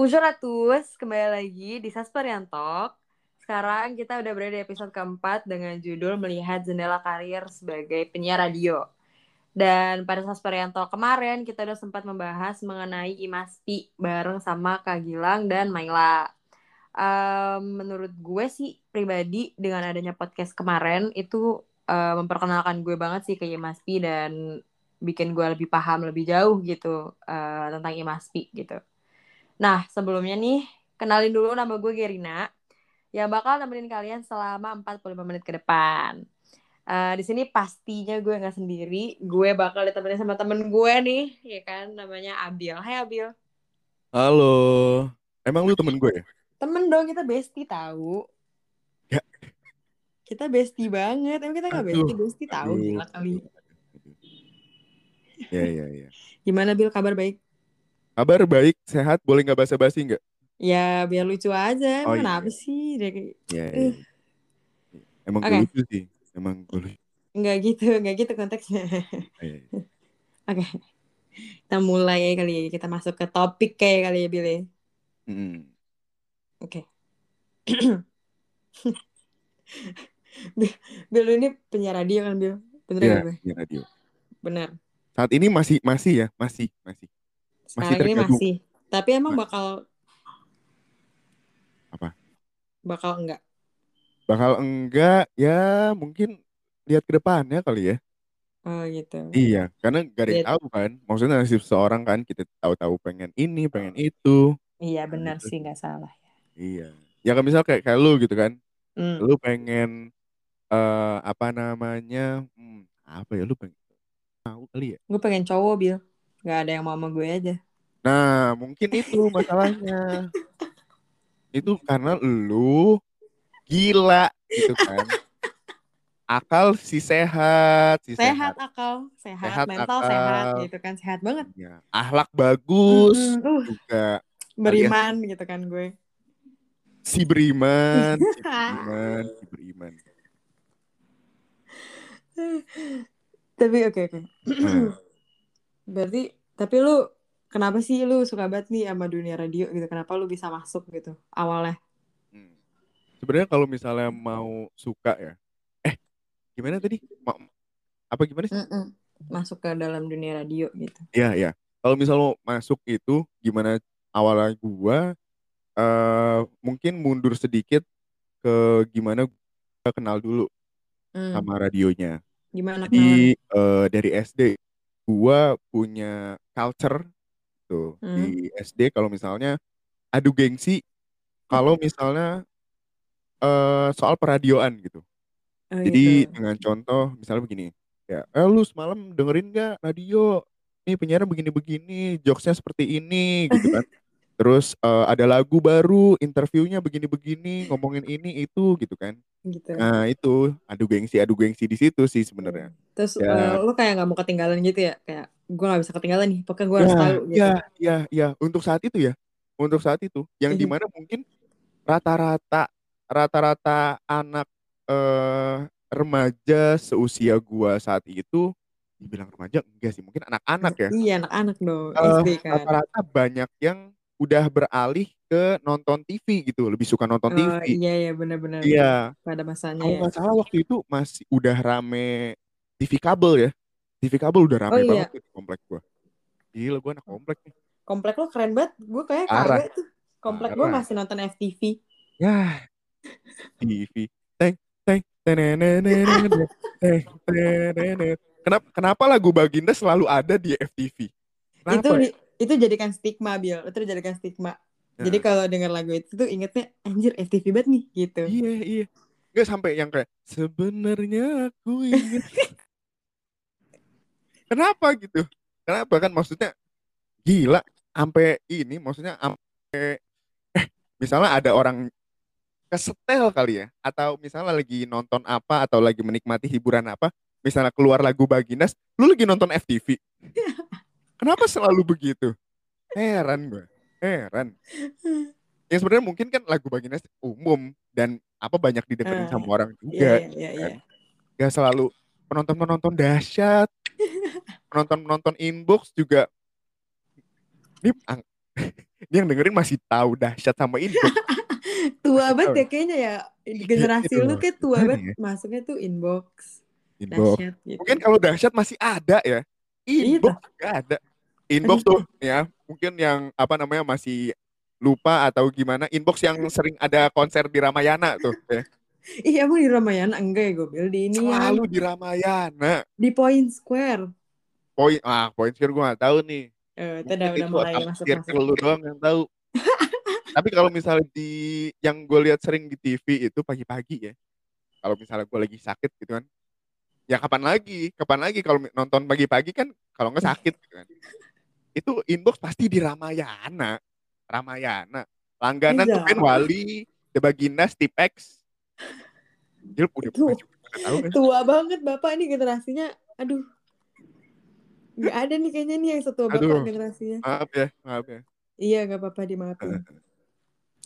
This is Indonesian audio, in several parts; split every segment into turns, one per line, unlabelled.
Pusharatus, kembali lagi di Sasperian Talk. Sekarang kita udah berada di episode keempat dengan judul Melihat Jendela Karir sebagai penyiar radio. Dan pada Sasperian Talk kemarin kita udah sempat membahas mengenai Imaspi bareng sama Kak Gilang dan Maila. Um, menurut gue sih pribadi dengan adanya podcast kemarin itu uh, memperkenalkan gue banget sih ke Imaspi dan bikin gue lebih paham lebih jauh gitu uh, tentang Imaspi gitu. Nah, sebelumnya nih, kenalin dulu nama gue Gerina, yang bakal nemenin kalian selama 45 menit ke depan. Uh, di sini pastinya gue nggak sendiri, gue bakal ditemenin sama temen gue nih, ya kan, namanya Abil. Hai Abil.
Halo, emang lu temen gue ya?
Temen dong, kita bestie tahu.
Ya.
Kita bestie banget, emang kita nggak bestie, bestie tahu gila kali.
Ya, ya, ya.
Gimana Bil, kabar baik?
Kabar baik, sehat, boleh nggak basa-basi nggak?
Ya biar lucu aja,
Oh,
emang
iya.
kenapa sih? Dia kayak-
Ya,
Eh.
ya. Emang
Oke.
lucu sih, emang gue lucu.
Nggak gitu, nggak gitu konteksnya.
Ya, ya.
Oke, kita mulai ya kali ya, kita masuk ke topik kayak kali ya Bil ya.
Mm.
Oke. Bil, lu ini penyiar radio kan Bil? Bener
Ya,
gak gue?
ya, radio.
Bener.
Saat ini masih, masih ya, masih, masih.
Sekarang ini
tergabung.
masih. Tapi emang
Ma-
bakal
Apa?
bakal enggak.
Bakal enggak, ya mungkin lihat ke depannya kali ya.
Oh gitu.
Iya, karena gak ada yang
Lihat.
tahu kan. Maksudnya nasib seorang kan, kita tahu-tahu pengen ini, pengen itu.
Iya benar
Gitu.
sih nggak salah.
Iya. Ya kan misal kayak, kayak lu gitu kan.
Hmm.
Lu pengen, eh apa namanya, hmm, apa ya, lu pengen tahu kali ya.
Gue pengen cowok Bil. Nggak ada yang mau sama gue aja.
Nah, mungkin itu masalahnya. itu karena lu gila gitu kan. Akal si sehat, si
Sehat akal, sehat,
Sehat
mental
akal.
sehat gitu kan. Sehat banget.
Ya, ahlak bagus.
Uh,
juga
beriman gitu kan gue.
si beriman, si beriman, si beriman.
Tapi oke oke.
Nah,
Berarti tapi lu kenapa sih lu suka banget nih sama dunia radio gitu? Kenapa lu bisa masuk gitu awalnya?
hmm. Sebenarnya kalau misalnya mau suka ya, eh gimana tadi? Ma- apa gimana sih?
Mm-mm. Masuk ke dalam dunia radio gitu.
Iya, iya. Kalau misal mau masuk itu gimana awalnya gua eh mungkin mundur sedikit ke gimana gua kenal dulu
Hmm.
sama radionya.
Gimana?
Jadi eh, dari SD gua punya culture tuh
Hmm.
di SD kalau misalnya adu gengsi kalau misalnya eh soal peradioan gitu.
Oh,
Jadi
gitu.
dengan contoh misalnya begini, ya, eh lu semalam dengerin nggak radio? Nih penyiarnya begini-begini, jokesnya seperti ini, gitu kan. Terus eh, ada lagu baru, interviewnya begini-begini, ngomongin ini itu, gitu kan.
gitu.
Nah itu adu gengsi, adu gengsi di situ sih sebenarnya.
Terus
Ya.
eh, lu kayak nggak mau ketinggalan gitu ya? Kayak gue nggak bisa ketinggalan nih. Pokoknya gue harus
Ya,
tahu gitu.
ya, ya, ya. Untuk saat itu ya, untuk saat itu, yang
Mhm.
di mana mungkin rata-rata, rata-rata anak eh, remaja seusia gua saat itu, dibilang remaja enggak sih, mungkin anak-anak ya.
Iya anak-anak dong SD kan.
rata-rata banyak yang udah beralih ke nonton TV gitu, lebih suka nonton
Oh,
TV.
iya iya benar-benar.
Iya,
Pada masanya
kalau
ya.
salah waktu itu masih udah rame TV kabel ya. TV kabel udah rame
Oh, iya.
banget tuh di komplek gua. Gila gua anak komplek nih.
Komplek lo keren banget. Gue kayak kagak tuh. Komplek gue
Parah.
masih nonton FTV.
Ya, TV. Teng, teng. Kenapa, kenapa lagu Baginda selalu ada di FTV?
itu
Kenapa? ya?
di- itu jadikan stigma Bil. Itu dijadikan stigma. Jadi
Nah.
kalau dengar lagu itu tuh ingetnya anjir FTV banget nih gitu.
Iya, iya. Nggak sampai yang kayak sebenarnya aku ingat. Kenapa gitu? Kenapa kan maksudnya gila sampai ini maksudnya sampai eh misalnya ada orang kesetel kali ya atau misalnya lagi nonton apa atau lagi menikmati hiburan apa misalnya keluar lagu Baginas lu lagi nonton FTV kenapa selalu begitu heran gue heran ya sebenarnya mungkin kan lagu Baginas umum dan apa banyak didengerin
Ah,
sama orang
Iya
juga
iya iya. iya.
gak selalu penonton penonton dahsyat penonton penonton inbox juga ini ang- dia yang dengerin masih tahu dahsyat sama inbox.
tua banget ya kayaknya ya.
Iya,
generasi
itu
lu kayak tua banget.
ya?
Masuknya tuh inbox.
Inbox.
Dahsyat gitu.
Mungkin kalau dahsyat masih ada ya. Inbox nggak ada. Inbox tuh ya, mungkin yang apa namanya masih lupa atau gimana. Inbox yang sering ada konser di Ramayana tuh. Ya.
Ih emang di Ramayana enggak ya gue di ini ya
Selalu di Ramayana.
di Point Square.
Poin, ah poin sekarang gue nggak tahu nih.
Eh, itu udah mulai masuk masuk.
lu doang yang tahu. Tapi kalau misalnya di yang gue lihat sering di TV itu pagi-pagi ya. Kalau misalnya gue lagi sakit gitu kan. Ya kapan lagi? Kapan lagi kalau nonton pagi-pagi kan kalau nggak sakit gitu kan. Itu inbox pasti di Ramayana. Ramayana. Langganan tuh
Iya.
Ben Wali, The Baginda, Steve X. Dia udah
Tuh.
tahu kan?
Tua banget bapak nih generasinya. Aduh. Gak ada nih kayaknya nih yang setua bapak
Aduh.
generasinya.
Maaf ya, maaf ya.
Iya gak apa-apa dimaafin.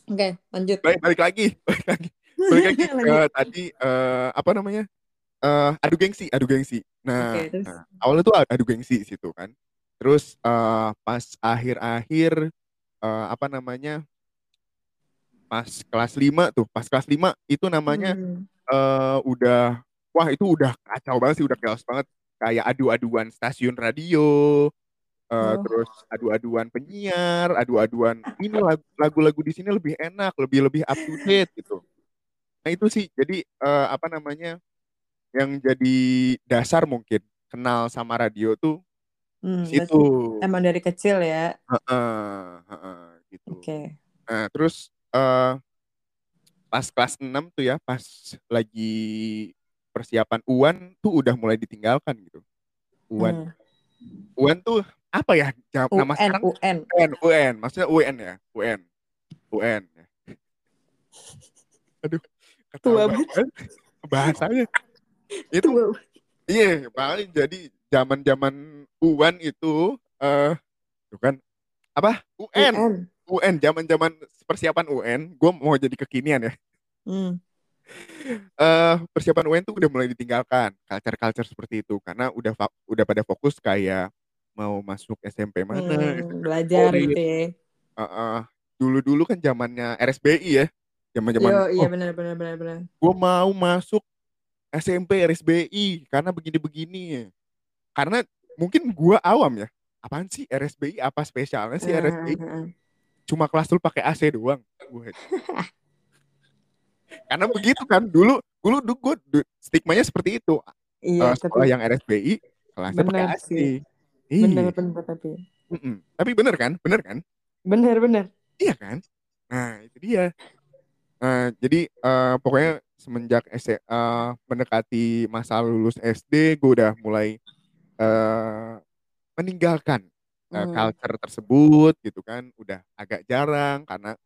Oke lanjut.
Baik, balik lagi. Balik lagi. Balik lagi
Lanjut.
tadi eh, apa namanya? Eh, adu gengsi, adu gengsi. Nah,
terus?
nah, awalnya tuh adu gengsi situ kan. Terus eh, pas akhir-akhir eh, apa namanya? Pas kelas 5 tuh, pas kelas 5 itu namanya
Hmm.
eh, udah wah itu udah kacau banget sih, udah chaos banget. Kayak adu-aduan stasiun radio, eh,
Oh.
terus adu-aduan penyiar, adu-aduan ini lagu- lagu-lagu di sini lebih enak, lebih lebih up to date gitu. Nah itu sih, jadi eh, apa namanya yang jadi dasar mungkin kenal sama radio tuh
Hmm,
situ.
Emang dari kecil ya.
Heeh, heeh, gitu.
Oke.
Nah terus eh, pas kelas 6 tuh ya, pas lagi persiapan UAN tuh udah mulai ditinggalkan gitu. UAN,
Hmm.
UAN tuh apa ya? Jam- Nama
UN
sekarang
UN.
UN, UN, maksudnya UN ya, UN, UN. ya. Aduh,
Tua
ketawa
banget.
banget bahasanya. Itu
Tua.
iya, paling jadi zaman-zaman UAN itu eh tuh kan apa? UN,
UN.
UN, zaman-zaman persiapan UN, gue mau jadi kekinian ya.
Hmm.
eh persiapan UN tuh udah mulai ditinggalkan culture-culture seperti itu karena udah udah pada fokus kayak mau masuk SMP mana,
Hmm, belajar
favorit.
gitu ya.
Heeh. dulu-dulu kan zamannya RSBI ya, zaman-zaman
Yo, iya
oh,
benar benar benar benar.
gue mau masuk SMP RSBI karena begini-begini. Karena mungkin gue awam ya, apaan sih RSBI? Apa spesialnya sih RSBI?
Heeh, heeh.
Cuma kelas lu pakai AC doang. Gua- Karena begitu kan dulu dulu dulu gue stigmanya seperti itu.
Iya,
Eh, sekolah
tapi
yang RSBI kelasnya pakai AC.
sih.
Iya.
benar benar tapi
Mm-mm. Tapi bener kan? Bener kan?
benar benar.
Iya kan? Nah, itu dia. Nah, jadi eh, pokoknya semenjak S eh, mendekati masa lulus SD, gue udah mulai eh, meninggalkan eh,
Hmm.
culture tersebut gitu kan. Udah agak jarang karena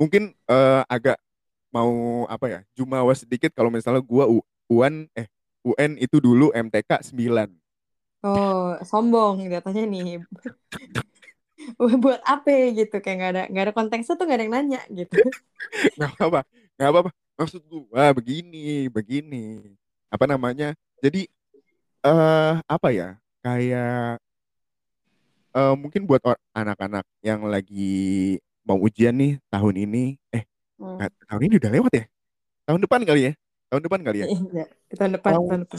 mungkin eh, agak mau apa ya, jumawa sedikit kalau misalnya gua U- UAN eh UN itu dulu MTK 9.
Oh, sombong katanya nih. Buat apa gitu kayak nggak ada nggak ada konteksnya tuh nggak ada yang nanya gitu.
nggak apa-apa nggak apa-apa maksud gua begini begini apa namanya jadi eh apa ya kayak eh mungkin buat or- anak-anak yang lagi mau ujian nih tahun ini eh
Hmm.
nggak, tahun ini udah lewat ya tahun depan kali ya tahun depan kali ya
Iya, tahun depan,
Mau-
tahun depan.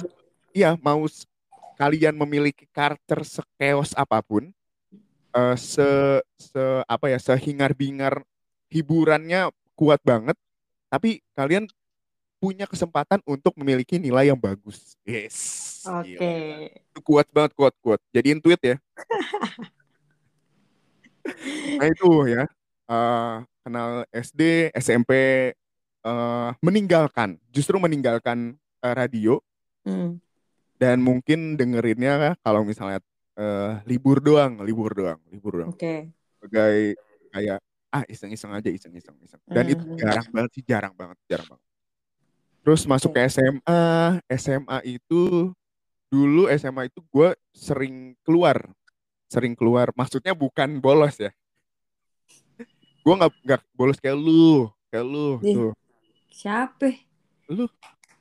iya mau s- kalian memiliki karakter sekeos apa pun eh se se apa ya sehingar bingar hiburannya kuat banget tapi kalian punya kesempatan untuk memiliki nilai yang bagus yes
Oke.
gila. Itu kuat banget kuat kuat jadiin tweet ya nah itu ya Eh, kenal SD SMP eh, meninggalkan justru meninggalkan eh, radio
Hmm.
dan mungkin dengerinnya kalau misalnya eh, libur doang, libur doang, libur doang.
Oke.
Sebagai kayak ah iseng-iseng aja, iseng-iseng, iseng. Dan itu
Hmm.
jarang banget sih, jarang banget, jarang banget. Terus masuk ke SMA, SMA itu dulu SMA itu gue sering keluar, sering keluar. Maksudnya bukan bolos ya. Gue nggak nggak bolos kayak lu, kayak lu
Ih.
tuh.
Siapa?
Lu.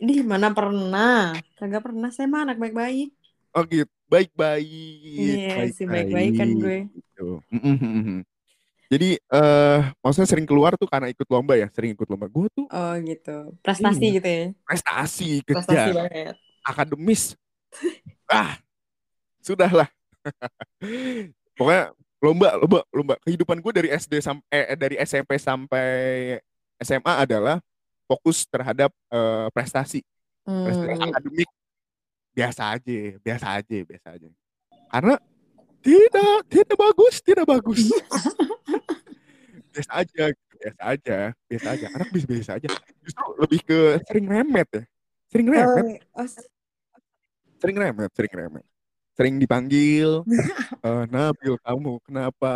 Di mana pernah? Kagak pernah. Saya mah anak baik-baik.
Oh gitu, baik-baik,
Iya, si baik-baik kan gue.
Gitu. Jadi eh maksudnya sering keluar tuh karena ikut lomba ya, sering ikut lomba. Gue tuh
Oh gitu. Prestasi
iya,
gitu ya.
prestasi
Prestasi banget.
akademis. Ah, sudahlah. Pokoknya lomba, lomba, lomba. Kehidupan gue dari SD sampai eh, dari SMP sampai SMA adalah fokus terhadap eh, prestasi, prestasi
Hmm.
akademik biasa aja, biasa aja, biasa aja. Karena tidak, tidak bagus, tidak bagus. biasa aja, gitu, biasa aja, biasa aja. Anak bisa biasa aja. Justru lebih ke sering remet ya, sering remet,
Oh, oh,
sering remet, sering remet. Sering dipanggil, eh Nabil kamu kenapa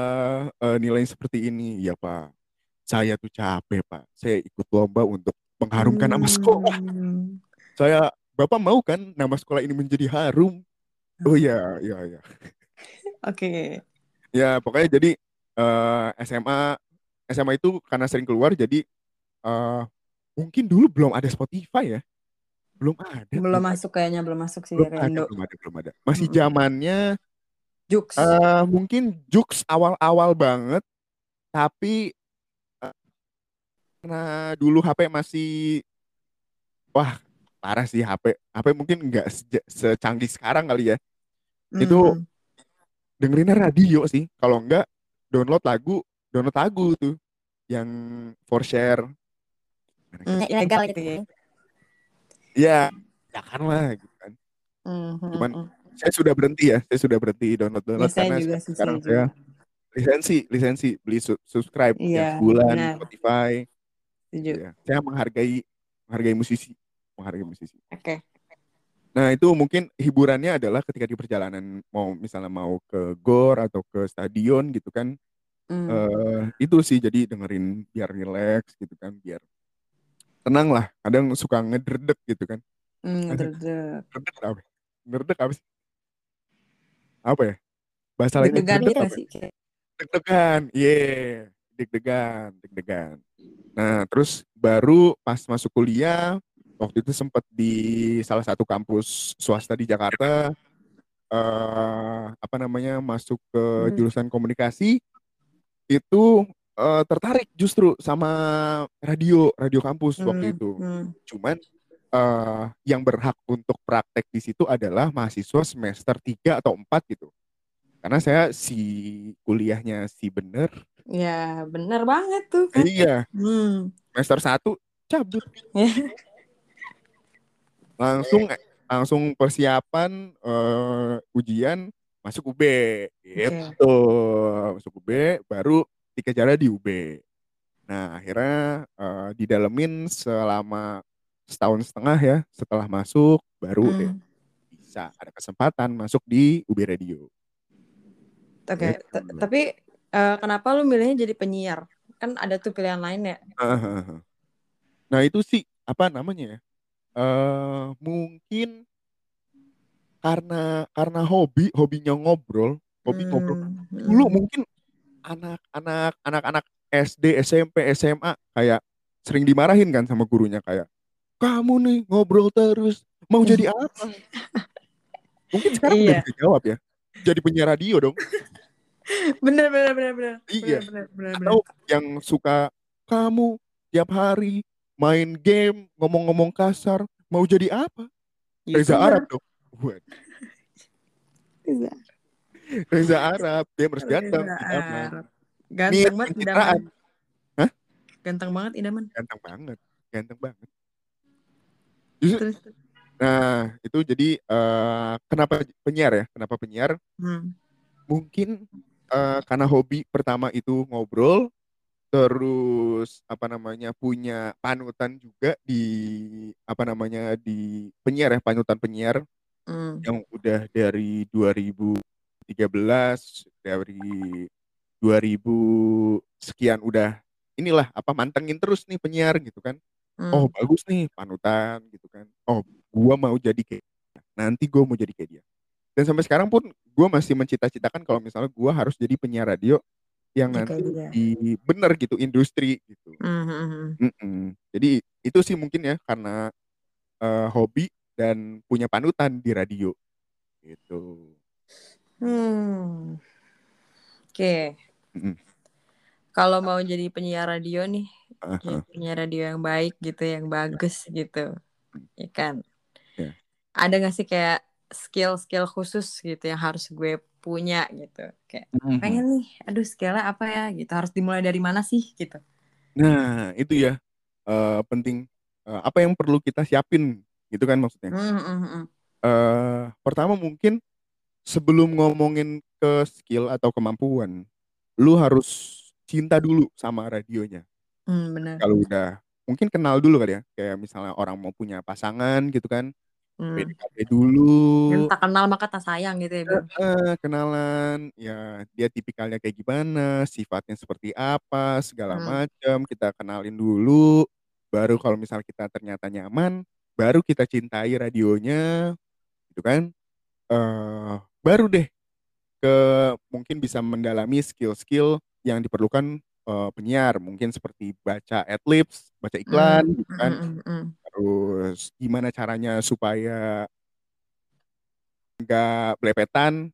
eh, nilai seperti ini? Ya Pak, saya tuh capek Pak. Saya ikut lomba untuk mengharumkan nama sekolah.
Hmm.
Saya, Bapak mau kan nama sekolah ini menjadi harum? Oh ya, ya, ya.
Oke.
Ya pokoknya jadi eh, SMA, SMA itu karena sering keluar jadi eh, mungkin dulu belum ada Spotify ya, belum ada,
Belum
ada,
masuk kayaknya, belum masuk sih
belum ada,
Indo.
belum ada, belum ada. Masih zamannya
Jux.
eh mungkin Jux awal-awal banget, tapi eh, karena dulu HP masih wah parah sih HP HP mungkin nggak seja- secanggih sekarang kali ya itu
Hmm.
dengerinnya radio sih kalau nggak download lagu download lagu tuh yang for share
Hmm, ilegal gitu ya.
ya ya kan lah gitu kan
Hmm, hmm,
cuman
hmm.
saya sudah berhenti ya saya sudah berhenti download
Ya,
download karena
juga
sekarang
saya
lisensi lisensi beli su- subscribe
Iya,
yang sebulan
benar.
Spotify
Setuju.
ya saya menghargai menghargai musisi menghargai musisi
Oke.
Nah, itu mungkin hiburannya adalah ketika di perjalanan mau misalnya mau ke gor atau ke stadion gitu kan.
Hmm.
eh itu sih jadi dengerin biar relax gitu kan, biar tenang lah. Kadang suka ngedredek gitu kan.
Deg-deg.
ngedredek apa? Ngedredek apa sih? Apa ya? Bahasa lainnya
Deg-degan gitu
apa?
sih?
Deg-degan. Iya, deg-degan, deg-degan. Nah, terus baru pas masuk kuliah waktu itu sempat di salah satu kampus swasta di Jakarta eh apa namanya masuk ke
Hmm.
jurusan komunikasi itu eh, tertarik justru sama radio radio kampus waktu
Hmm,
itu
hmm.
cuman eh yang berhak untuk praktek di situ adalah mahasiswa semester 3 atau 4 gitu karena saya si kuliahnya si bener
Ya, benar banget tuh kan.
iya
Hmm.
semester 1 cabut
Ya.
langsung langsung persiapan eh, ujian masuk UB gitu masuk UB baru dikejar di UB nah akhirnya eh, didalemin selama setahun setengah ya setelah masuk baru
Hmm.
bisa ada kesempatan masuk di UB Radio
Oke,
Gitu.
t- tapi eh, kenapa lu milihnya jadi penyiar? Kan ada tuh pilihan lain ya.
nah itu sih apa namanya ya eh mungkin karena karena hobi hobinya ngobrol hobi ngobrol
Hmm,
dulu
hmm.
mungkin anak-anak anak-anak SD, SMP, SMA kayak sering dimarahin kan sama gurunya kayak kamu nih ngobrol terus mau jadi apa? Mungkin sekarang udah
Iya.
bisa jawab ya. Jadi penyiar radio dong.
Bener, bener, bener, bener.
Iya.
Bener, bener, bener,
Atau yang suka kamu tiap hari main game ngomong-ngomong kasar mau jadi apa? Reza
YouTuber.
Arab dong. Buat
Reza.
Reza Arab, dia harus ganteng.
Arab. Ganteng banget idaman.
Hah?
Ganteng banget idaman.
Ganteng banget, ganteng banget. Justru
Terus,
Nah, itu jadi eh, kenapa penyiar ya? Kenapa penyiar?
hmm.
Mungkin eh, karena hobi pertama itu ngobrol, terus apa namanya punya panutan juga di apa namanya di penyiar ya, panutan penyiar
Hmm.
yang udah dari 2013 dari 2000 sekian udah inilah apa mantengin terus nih penyiar gitu kan.
Hmm.
Oh bagus nih panutan gitu kan. Oh gua mau jadi kayak dia. nanti gua mau jadi kayak dia. Dan sampai sekarang pun gua masih mencita-citakan kalau misalnya gua harus jadi penyiar radio yang
Ya,
nanti
dia.
di bener gitu industri gitu.
Hmm, hmm, hmm.
Mm-mm. Jadi itu sih mungkin ya karena eh, hobi dan punya panutan di radio gitu.
Hmm. Oke.
Mm-mm.
kalau mau jadi penyiar radio nih, jadi
ah,
penyiar radio yang baik gitu, yang bagus gitu, ya kan?
ya.
Ada gak sih kayak skill-skill khusus gitu yang harus gue punya gitu? Kayak
Mhm.
pengen nih, aduh skillnya apa ya gitu, harus dimulai dari mana sih gitu?
Nah, itu ya eh, penting. Eh, apa yang perlu kita siapin gitu kan maksudnya.
Hmm, hmm,
eh pertama mungkin sebelum ngomongin ke skill atau kemampuan, lu harus cinta dulu sama radionya.
Hmm, benar.
Kalau udah mungkin kenal dulu kali ya, kayak misalnya orang mau punya pasangan gitu kan,
Hmm.
PDKT dulu,
Yang tak kenal maka tak sayang gitu ya, Bang.
eh, kenalan, ya dia tipikalnya kayak gimana, sifatnya seperti apa, segala
Hmm.
macam, kita kenalin dulu, baru kalau misal kita ternyata nyaman, baru kita cintai radionya, gitu kan, eh baru deh ke mungkin bisa mendalami skill-skill yang diperlukan eh, penyiar, mungkin seperti baca adlibs, baca iklan,
Hmm,
gitu kan,
hmm, hmm, hmm.
terus gimana caranya supaya nggak belepetan,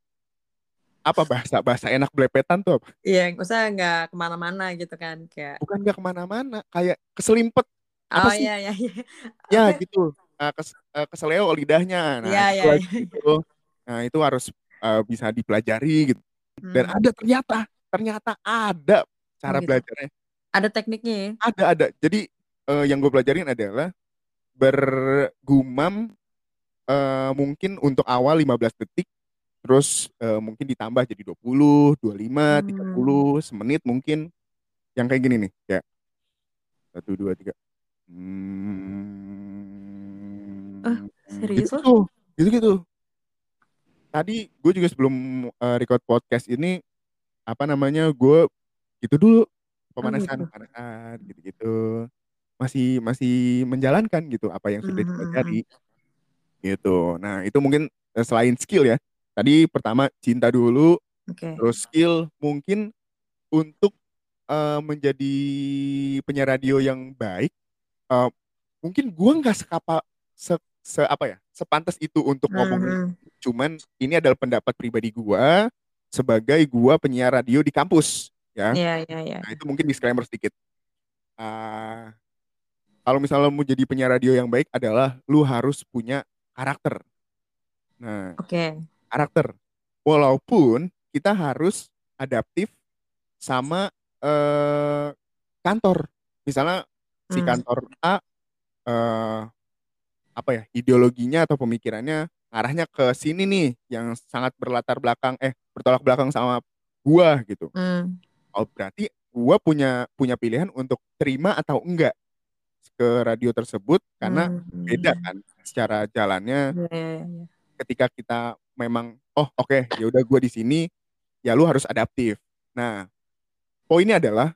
apa bahasa bahasa enak belepetan tuh apa?
Iya, usah nggak ke mana-mana gitu kan, kayak
Bukan nggak ke mana-mana, kayak keselimpet apa
oh
sih?
iya iya iya.
Ya
Apa?
gitu, Nah, kes, eh, keseleo lidahnya, nah
Iya
itu lagi
iya.
gitu. Nah itu harus eh, bisa dipelajari gitu. Dan
Hmm.
ada ternyata, ternyata ada cara
gitu.
belajarnya.
Ada tekniknya ya?
Ada ada. Jadi eh, yang gue pelajarin adalah bergumam eh, mungkin untuk awal 15 detik, terus eh, mungkin ditambah jadi 20, 25,
Hmm.
30, semenit mungkin. Yang kayak gini nih, kayak satu dua tiga. Hmm,
Ah, serius
gitu
lo?
tuh, gitu gitu. Tadi gue juga sebelum eh, record podcast ini apa namanya gue gitu dulu
Oh
pemanasan
gitu.
pemanasan gitu-gitu masih masih menjalankan gitu apa yang sudah
Hmm, hmm, hmm.
dipelajari gitu. Nah itu mungkin eh, selain skill ya. Tadi pertama cinta dulu,
Oke.
terus skill mungkin untuk eh, menjadi penyiar radio yang baik. Eh, mungkin gua nggak sekapa se, se- apa ya sepantas itu untuk
Hmm,
ngomongin.
hmm.
Cuman ini adalah pendapat pribadi gua sebagai gua penyiar radio di kampus ya.
Iya iya iya.
Nah itu mungkin disclaimer sedikit. Ah, kalau misalnya mau jadi penyiar radio yang baik adalah lu harus punya karakter. Nah,
Oke.
karakter. Walaupun kita harus adaptif sama eh, kantor. Misalnya si
Hmm.
kantor A eh, apa ya ideologinya atau pemikirannya arahnya ke sini nih yang sangat berlatar belakang eh bertolak belakang sama gua gitu.
Hmm.
Oh berarti gua punya punya pilihan untuk terima atau enggak ke radio tersebut karena
Hmm.
beda kan secara jalannya
iya.
ketika kita memang oh oke ya udah gua di sini ya lu harus adaptif. Nah, poinnya adalah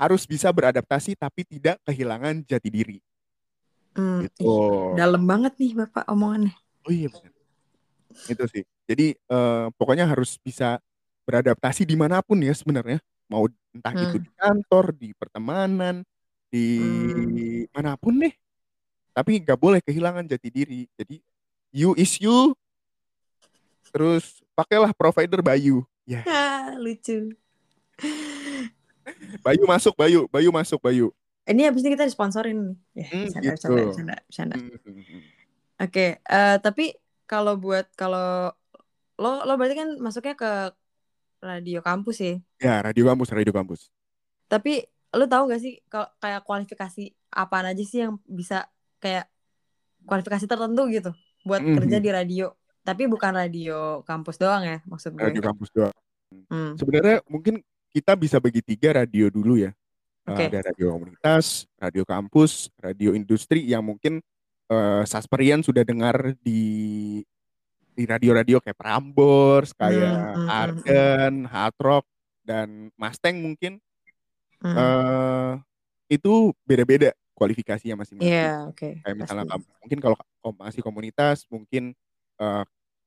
harus bisa beradaptasi tapi tidak kehilangan jati diri.
Hmm.
Gitu.
Dalam banget nih Bapak omongannya.
Oh iya benar. Itu sih. Jadi eh, pokoknya harus bisa beradaptasi di mana pun ya sebenarnya. Mau entah itu
Hmm.
di kantor, di pertemanan, di
Hmm.
mana pun deh. Tapi nggak boleh kehilangan jati diri. Jadi you is you. Terus pakailah provider Bayu. Ya,
Ah, lucu.
Bayu masuk, Bayu, Bayu masuk, Bayu.
Ini abis ini kita disponsorin nih. Ya,
Hmm, gitu. Hmm, hmm, hmm.
Oke, eh, tapi kalau buat kalau lo lo berarti kan masuknya ke radio kampus ya.
Ya, radio kampus, radio kampus.
Tapi lo tahu gak sih kalau kayak kualifikasi apa aja sih yang bisa kayak kualifikasi tertentu gitu buat
Mhm.
kerja di radio. Tapi bukan radio kampus doang ya maksud gue.
Radio kampus doang.
Hmm,
Sebenarnya mungkin kita bisa bagi tiga radio dulu ya. Eh,
Oke.
Ada radio komunitas, radio kampus, radio industri yang mungkin eh, Sasperian sudah dengar di di radio-radio kayak Prambors, kayak
Hmm, hmm, hmm,
Arden, Hard Rock, dan Mustang mungkin.
hmm.
eh itu beda-beda kualifikasinya masing-masing.
Iya, oke.
Kayak misalnya
Pasti.
mungkin kalau masih komunitas, mungkin eh,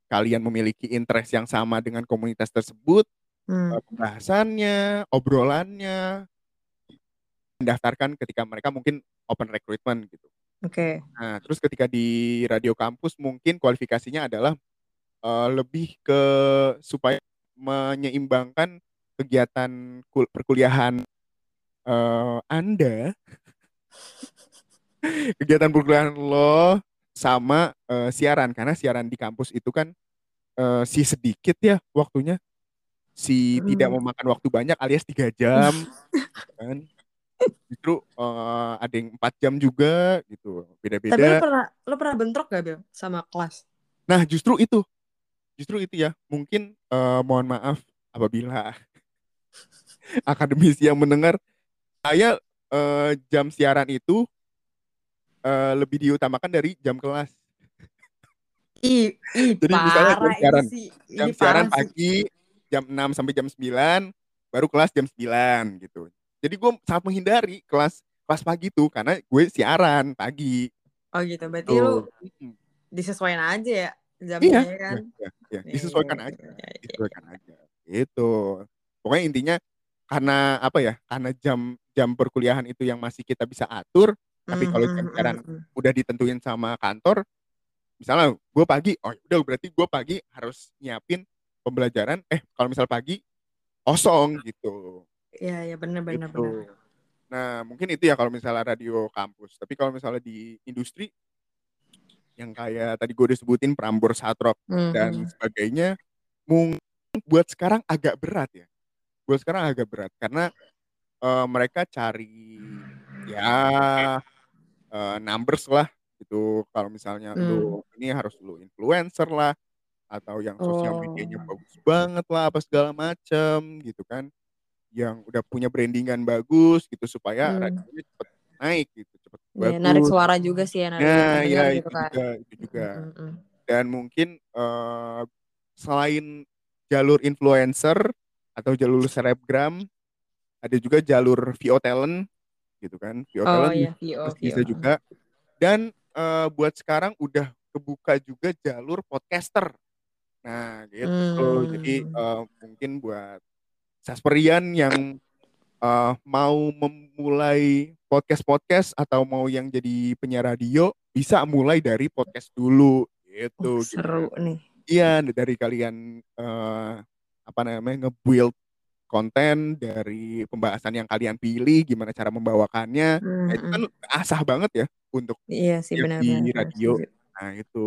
kalian memiliki interest yang sama dengan komunitas tersebut,
Hmm,
eh, pembahasannya, obrolannya, mendaftarkan ketika mereka mungkin open recruitment gitu.
Oke.
Nah, terus ketika di radio kampus mungkin kualifikasinya adalah eh, lebih ke supaya menyeimbangkan kegiatan kul- perkuliahan eh, Anda kegiatan perkuliahan lo sama eh, siaran karena siaran di kampus itu kan eh, si sedikit ya waktunya si tidak
Hmm.
memakan waktu banyak alias tiga jam kan justru eh, ada yang empat jam juga gitu
Tapi lu
beda-beda
pernah lu pernah bentrok gak Bel sama kelas?
nah justru itu justru itu ya mungkin eh, mohon maaf apabila akademisi yang mendengar saya eh, jam siaran itu eh, lebih diutamakan dari jam kelas
Ih, ih
Jadi misalnya jam siaran.
sih.
jam siaran
parah sih.
Jam 6 sampai jam 9 baru kelas jam 9 gitu jadi gue sangat menghindari kelas kelas pagi tuh karena gue siaran pagi
Oh gitu. Berarti
tuh
lu disesuaikan aja ya
iya
jamnya ya kan?
iya, iya.
Iya,
disesuaikan
iya,
aja
iya, iya.
disesuaikan aja gitu pokoknya intinya karena apa ya karena jam jam perkuliahan itu yang masih kita bisa atur tapi kalau jam siaran
mm, mm.
udah ditentuin sama kantor misalnya gue pagi oh udah berarti gue pagi harus nyiapin pembelajaran eh kalau misal pagi kosong gitu
Iya, iya benar benar
gitu
benar.
nah mungkin itu ya kalau misalnya radio kampus tapi kalau misalnya di industri yang kayak tadi gue udah sebutin Prambors Hard Rock dan
Mhm.
sebagainya mungkin buat sekarang agak berat ya buat sekarang agak berat karena eh, mereka cari ya eh, numbers lah gitu kalau misalnya
Hmm.
lu ini harus lu influencer lah atau yang sosial medianya
Oh.
bagus banget lah apa segala macem gitu kan yang udah punya brandingan bagus gitu supaya
Hmm.
cepet naik gitu cepet
narik
bagus
suara juga sih ya, narik
nah ya
gitu
itu
kan.
juga itu juga
Mm, mm, mm.
dan mungkin eh, selain jalur influencer atau jalur selebgram ada juga jalur VO talent gitu kan VO
Oh
talent
iya, VO,
bisa
VO.
juga dan eh, buat sekarang udah kebuka juga jalur podcaster nah gitu jadi
Hmm.
eh, mungkin buat sasperian yang eh, mau memulai podcast podcast atau mau yang jadi penyiar radio bisa mulai dari podcast dulu gitu
Oh, seru nih.
Iya, dari kalian eh, apa namanya nge-build konten dari pembahasan yang kalian pilih, gimana cara membawakannya.
Hmm,
Nah, itu kan
mm.
asah banget ya untuk
Iya sih benar
di
benar.
radio. Nah, itu.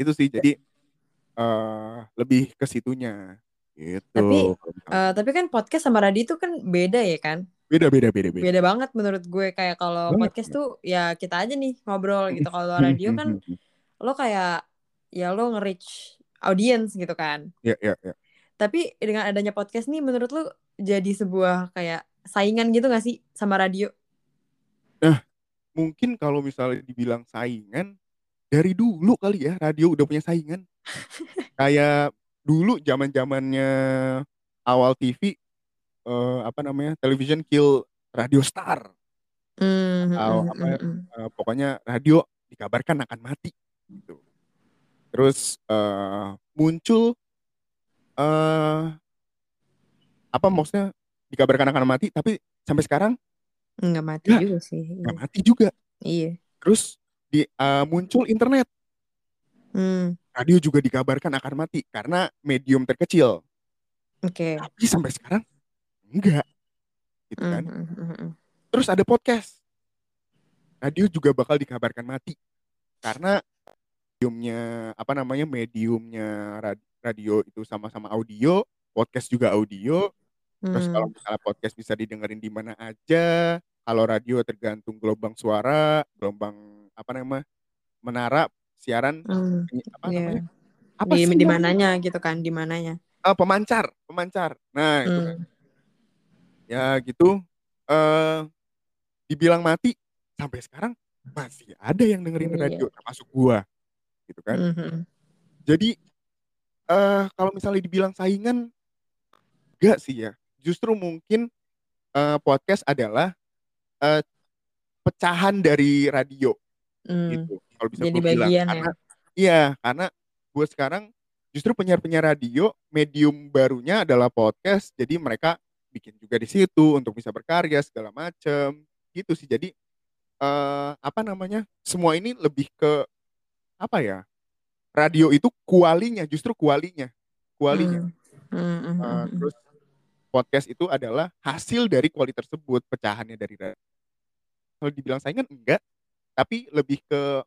Itu sih jadi eh lebih ke situnya. Gitu.
Tapi eh, tapi kan podcast sama radio itu kan beda ya kan?
beda beda beda beda.
Beda banget menurut gue kayak kalau podcast tuh ya kita aja nih ngobrol gitu. Kalau radio kan lo kayak ya lo nge-reach audience gitu kan.
Ya ya ya.
Tapi dengan adanya podcast nih menurut lo jadi sebuah kayak saingan gitu gak sih sama radio?
Mungkin kalau misalnya dibilang saingan dari dulu kali ya radio udah punya saingan. Kayak dulu zaman zamannya awal TV eh, apa namanya television kill radio star
Hmm,
atau
hmm,
apa eh, pokoknya radio dikabarkan akan mati gitu. Terus eh, muncul eh apa maksudnya dikabarkan akan mati tapi sampai sekarang
Nggak mati
Nggak.
juga sih.
nggak
Iya.
mati juga.
Iya.
Terus di eh, muncul internet
Hmm,
radio juga dikabarkan akan mati karena medium terkecil.
Oke.
Tapi sampai sekarang enggak gitu kan.
hmm, hmm.
Terus ada podcast. Radio juga bakal dikabarkan mati. Karena mediumnya apa namanya mediumnya rad- radio itu sama-sama audio, podcast juga audio. Terus kalau
Hmm.
misalnya podcast bisa didengerin di mana aja, kalau radio tergantung gelombang suara, gelombang apa namanya menara siaran
Hmm,
apa
iya.
namanya? Apa
Di
sih
di mananya gitu kan, di mananya.
Ah, pemancar, pemancar. Nah, itu kan.
Hmm.
Ya gitu. Eh dibilang mati sampai sekarang masih ada yang dengerin
Iya.
radio termasuk gua gitu kan.
Hmm, hmm.
Jadi eh kalau misalnya dibilang saingan enggak sih ya. Justru mungkin eh, podcast adalah eh, pecahan dari radio
Hmm.
gitu. Kalau bisa
Jadi
gue bilang
bagian
karena
ya.
iya, karena gue sekarang justru penyiar-penyiar radio medium barunya adalah podcast. Jadi mereka bikin juga di situ untuk bisa berkarya segala macem gitu sih. Jadi eh apa namanya? Semua ini lebih ke apa ya? Radio itu kualinya, justru kualinya, kualinya.
Hmm. Hmm, hmm,
Eh,
hmm.
terus podcast itu adalah hasil dari kualitas tersebut, pecahannya dari radio. Kalau dibilang saingan enggak, tapi lebih ke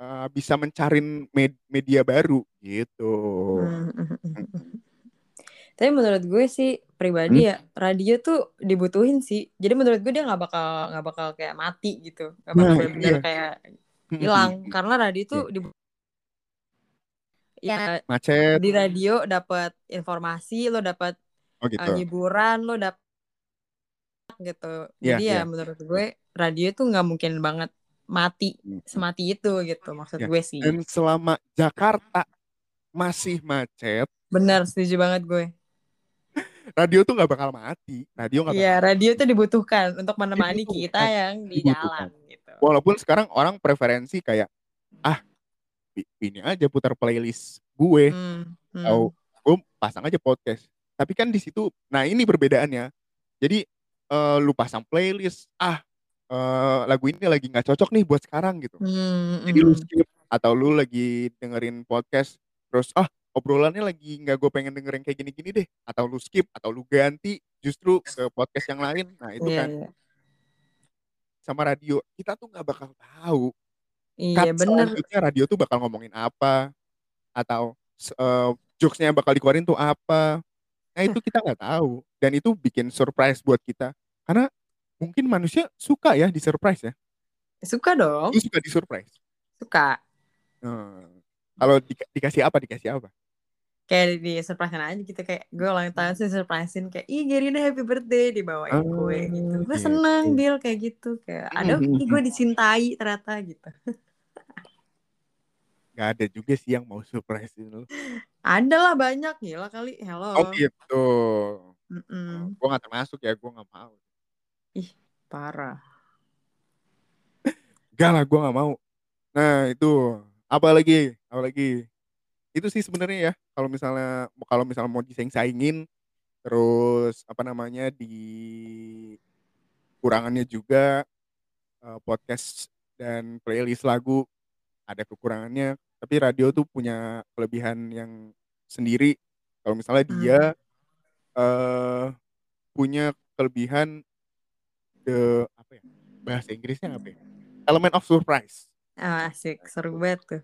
uh, bisa mencarin med media baru gitu.
Hmm, hmm, hmm, Tapi menurut gue sih pribadi hmm? ya radio tuh dibutuhin sih. Jadi menurut gue dia nggak bakal nggak bakal kayak mati gitu, nggak bakal nah, benar-benar iya. kayak hilang karena radio tuh iya. dibutuhin ya
macet
di radio dapat informasi lo dapat oh, gitu. uh, hiburan lo dapat gitu yeah, jadi yeah. ya menurut gue radio tuh nggak mungkin banget mati semati itu gitu maksud yeah. gue sih
dan selama Jakarta masih macet
benar setuju banget gue
radio tuh nggak bakal mati radio nggak
Iya, radio tuh dibutuhkan untuk menemani kita yang di dibutuhkan. jalan gitu.
Walaupun sekarang orang preferensi kayak ah ini aja putar playlist gue hmm, hmm. atau gue pasang aja podcast tapi kan di situ nah ini perbedaannya jadi uh, lu pasang playlist ah uh, lagu ini lagi nggak cocok nih buat sekarang gitu hmm, jadi lu hmm. skip atau lu lagi dengerin podcast terus ah obrolannya lagi nggak gue pengen dengerin kayak gini-gini deh atau lu skip atau lu ganti justru ke podcast yang lain nah itu yeah, kan yeah. sama radio kita tuh nggak bakal tahu
Iya bener.
Selanjutnya radio tuh bakal ngomongin apa atau uh, jokesnya bakal dikeluarin tuh apa. Nah itu kita nggak tahu dan itu bikin surprise buat kita karena mungkin manusia suka ya di surprise ya.
Suka dong.
Lu suka di surprise.
Suka.
Hmm. Kalau di, dikasih apa dikasih apa?
Kayak di surprise aja gitu kayak gue ulang tahun sih surprisein kayak ih Gerina happy birthday dibawain oh, kue gitu. Gue okay, seneng okay. deal kayak gitu kayak ada mm -hmm. gue dicintai ternyata gitu.
Gak ada juga sih yang mau surprise lu.
Ada lah banyak gila kali. Hello.
Oh gitu. Mm -mm. Oh, gue gak termasuk ya, gue gak mau.
Ih, parah.
Gak lah, gue gak mau. Nah itu, apa lagi? Apa lagi? Itu sih sebenarnya ya, kalau misalnya kalau misalnya mau disaing-saingin, terus apa namanya di kurangannya juga uh, podcast dan playlist lagu ada kekurangannya tapi radio tuh punya kelebihan yang sendiri kalau misalnya hmm. dia uh, punya kelebihan the apa ya bahasa Inggrisnya apa ya element of surprise
oh, asik seru banget tuh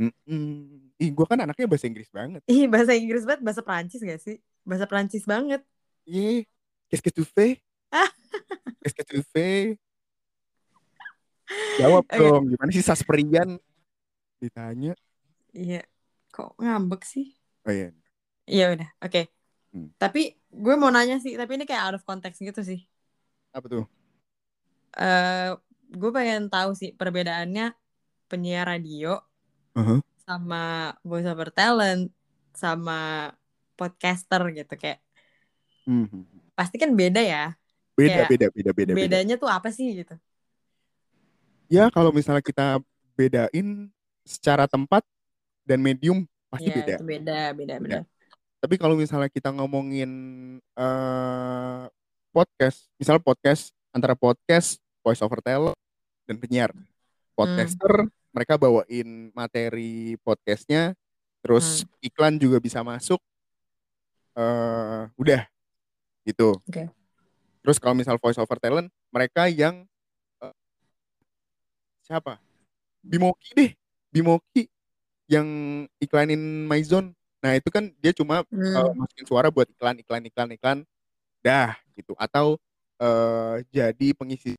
Mm-mm. Ih, gue kan anaknya bahasa Inggris banget.
Ih, bahasa Inggris banget, bahasa Prancis gak sih? Bahasa Prancis banget.
Iya, qu'est-ce que tu fais? qu'est-ce que tu fais? Jawab okay. dong, gimana sih Sasperian ditanya
iya kok ngambek sih
oh iya
iya udah oke okay. hmm. tapi gue mau nanya sih tapi ini kayak out of context gitu sih
apa tuh
uh, gue pengen tahu sih perbedaannya penyiar radio uh-huh. sama voice over talent sama podcaster gitu kayak uh-huh. pasti kan beda ya
beda kayak beda beda beda
bedanya beda. tuh apa sih gitu
ya kalau misalnya kita bedain secara tempat dan medium pasti
ya,
beda.
Itu beda, beda, beda. Ya.
Tapi kalau misalnya kita ngomongin uh, podcast, misal podcast antara podcast, voice over talent dan penyiar. Podcaster hmm. mereka bawain materi podcastnya, terus hmm. iklan juga bisa masuk. Uh, udah gitu.
Okay.
Terus kalau misal voice over talent, mereka yang uh, siapa? Bimoki deh Bimoki yang iklanin MyZone. Nah, itu kan dia cuma hmm. uh, masukin suara buat iklan iklan iklan iklan dah gitu atau uh, jadi pengisi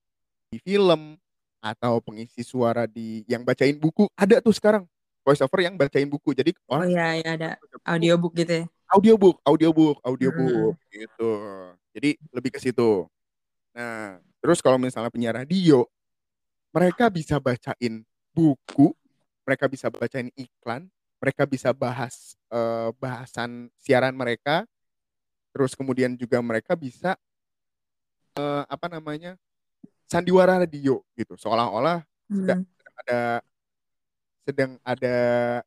di film atau pengisi suara di yang bacain buku. Ada tuh sekarang voice over yang bacain buku. Jadi
oh iya ya ada audiobook gitu ya?
Audiobook audiobook audiobook hmm. gitu. Jadi lebih ke situ. Nah terus kalau misalnya penyiar radio mereka bisa bacain buku mereka bisa bacain iklan, mereka bisa bahas uh, bahasan siaran mereka, terus kemudian juga mereka bisa uh, apa namanya sandiwara radio gitu, seolah-olah hmm. sedang ada sedang ada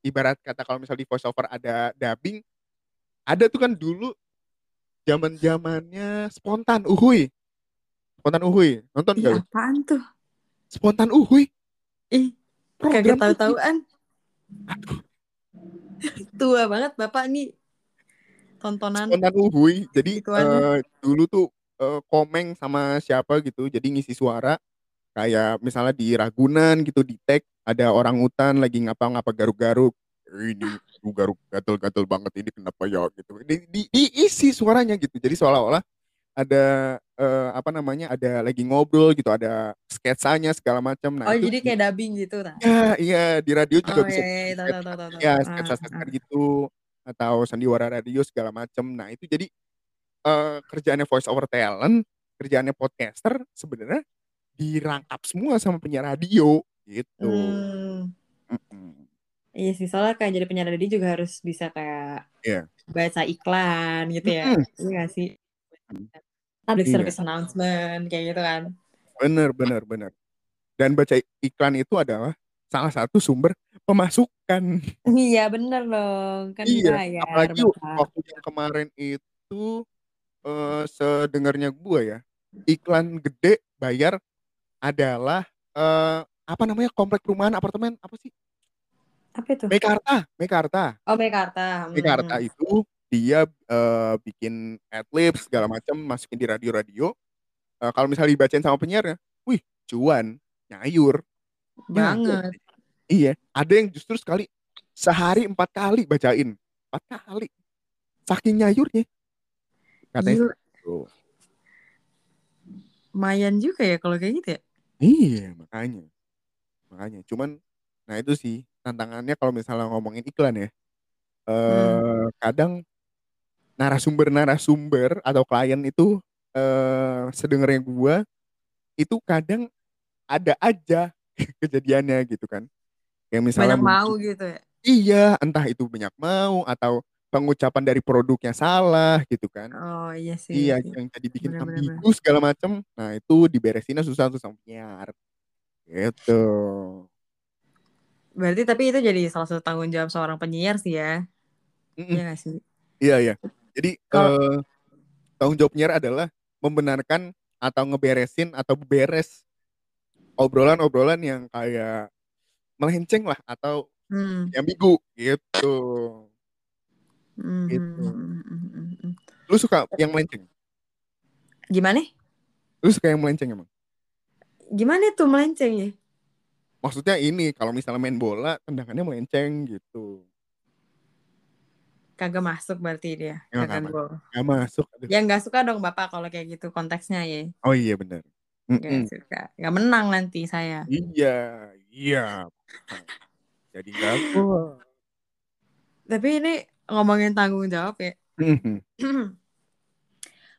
ibarat kata kalau misal di voiceover ada dubbing, ada tuh kan dulu zaman zamannya spontan uhui, spontan uhui, nonton
iya, gak? Apaan tuh?
Spontan uhui.
Ih, Kagak tahu-tahuan. Tua banget Bapak nih. tontonan
spontan uhuy. Jadi eh, dulu tuh eh, komeng sama siapa gitu, jadi ngisi suara kayak misalnya di Ragunan gitu di tag ada orang hutan lagi ngapa-ngapa garuk-garuk. "Eh, Ini lu garuk gatel-gatel banget ini kenapa ya gitu. Di, di- diisi suaranya gitu. Jadi seolah-olah ada eh, apa namanya ada lagi ngobrol gitu, ada sketsanya segala macam. Nah
Oh,
itu
jadi
di-
kayak dubbing gitu ta?
Ya, iya di radio juga
Oh,
bisa
iya, iya,
bikin
tahu,
sketsa,
tahu, tahu, tahu,
ya
tahu.
sketsa
Ah,
sketsa
ah.
gitu atau sandiwara radio segala macam. Nah itu jadi eh, kerjaannya voice over talent, kerjaannya podcaster sebenarnya dirangkap semua sama penyiar radio gitu.
Hmm.
Mm-mm.
Iya sih, soalnya kayak jadi penyiar radio juga harus bisa kayak
Iya.
baca iklan gitu ya.
Mm-mm.
Iya gak sih? Public
Iya.
service announcement kayak gitu kan.
Bener bener bener. Dan baca iklan itu adalah salah satu sumber pemasukan.
Iya bener dong, kan
Iya, apalagi waktu yang kemarin itu eh sedengarnya gua ya, iklan gede bayar adalah eh apa namanya komplek perumahan apartemen apa sih?
Apa itu?
Mekarta, Mekarta.
Oh, Mekarta.
Mekarta
Hmm.
itu dia eh, bikin adlib segala macam masukin di radio-radio. Eh, kalau misalnya dibacain sama penyiarnya, wih, cuan, nyayur. Nyayur.
Banget.
Iya, ada yang justru sekali sehari empat kali bacain, empat kali. Saking nyayurnya. Katanya gitu.
lumayan juga ya kalau kayak gitu ya.
Iya, makanya. Makanya. Cuman, nah itu sih tantangannya kalau misalnya ngomongin iklan ya.
Hmm.
Eh kadang narasumber-narasumber atau klien itu eh sedengarnya gua itu kadang ada aja kejadiannya gitu kan. Kayak misalnya
Banyak mau gitu ya.
iya, entah itu banyak mau atau pengucapan dari produknya salah gitu kan.
Oh iya sih.
Iya,
sih.
yang tadi bikin
Bener, bener, bener.
ambigu segala macem. Nah, itu diberesinnya susah tuh sama penyiar. Gitu.
Berarti tapi itu jadi salah satu tanggung jawab seorang penyiar sih ya.
Mm-mm.
Iya gak sih?
Iya, iya. Jadi
Kalau
eh, tanggung jawab penyiar adalah membenarkan atau ngeberesin atau beres obrolan-obrolan yang kayak melenceng lah atau
hmm.
ambigu gitu. Gitu.
hmm, hmm, hmm.
Lu suka yang melenceng?
Gimana?
Lu suka yang melenceng emang?
Gimana tuh melenceng ya?
Maksudnya ini kalau misalnya main bola tendangannya melenceng gitu.
Kagak masuk berarti dia.
Ya,
Kagak.
Gak masuk. Aduh.
Ya nggak suka dong bapak kalau kayak gitu konteksnya ya.
Oh iya benar.
Nggak
Mm-mm.
suka. Nggak menang nanti saya.
Iya, iya. Jadi gol.
Tapi ini ngomongin tanggung jawab ya.
Mhm.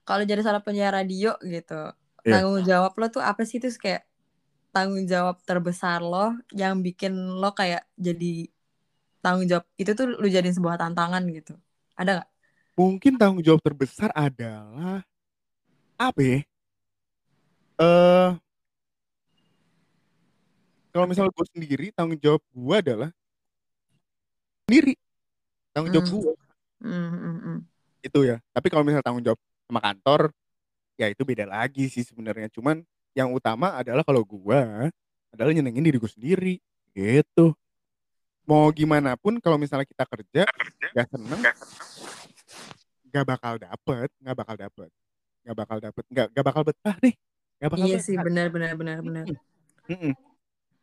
kalau jadi salah penyiar radio gitu,
Iya.
tanggung jawab lo tuh apa sih? Terus kayak tanggung jawab terbesar lo yang bikin lo kayak jadi tanggung jawab itu tuh lu jadiin sebuah tantangan gitu. Ada nggak?
Mungkin tanggung jawab terbesar adalah apa ya? Eh, kalau misalnya gue sendiri, tanggung jawab gue adalah sendiri. Tanggung jawab gue
Hmm, hmm, hmm.
itu ya. Tapi kalau misalnya tanggung jawab sama kantor, ya itu beda lagi sih sebenarnya. Cuman yang utama adalah kalau gue adalah nyenengin diri gue sendiri. Gitu. Mau gimana pun kalau misalnya kita kerja, gak seneng, gak bakal dapet, gak bakal dapet, gak bakal dapet, gak, gak bakal betah deh, gak bakal
Iya
betah.
sih, benar benar benar benar.
Mm-mm.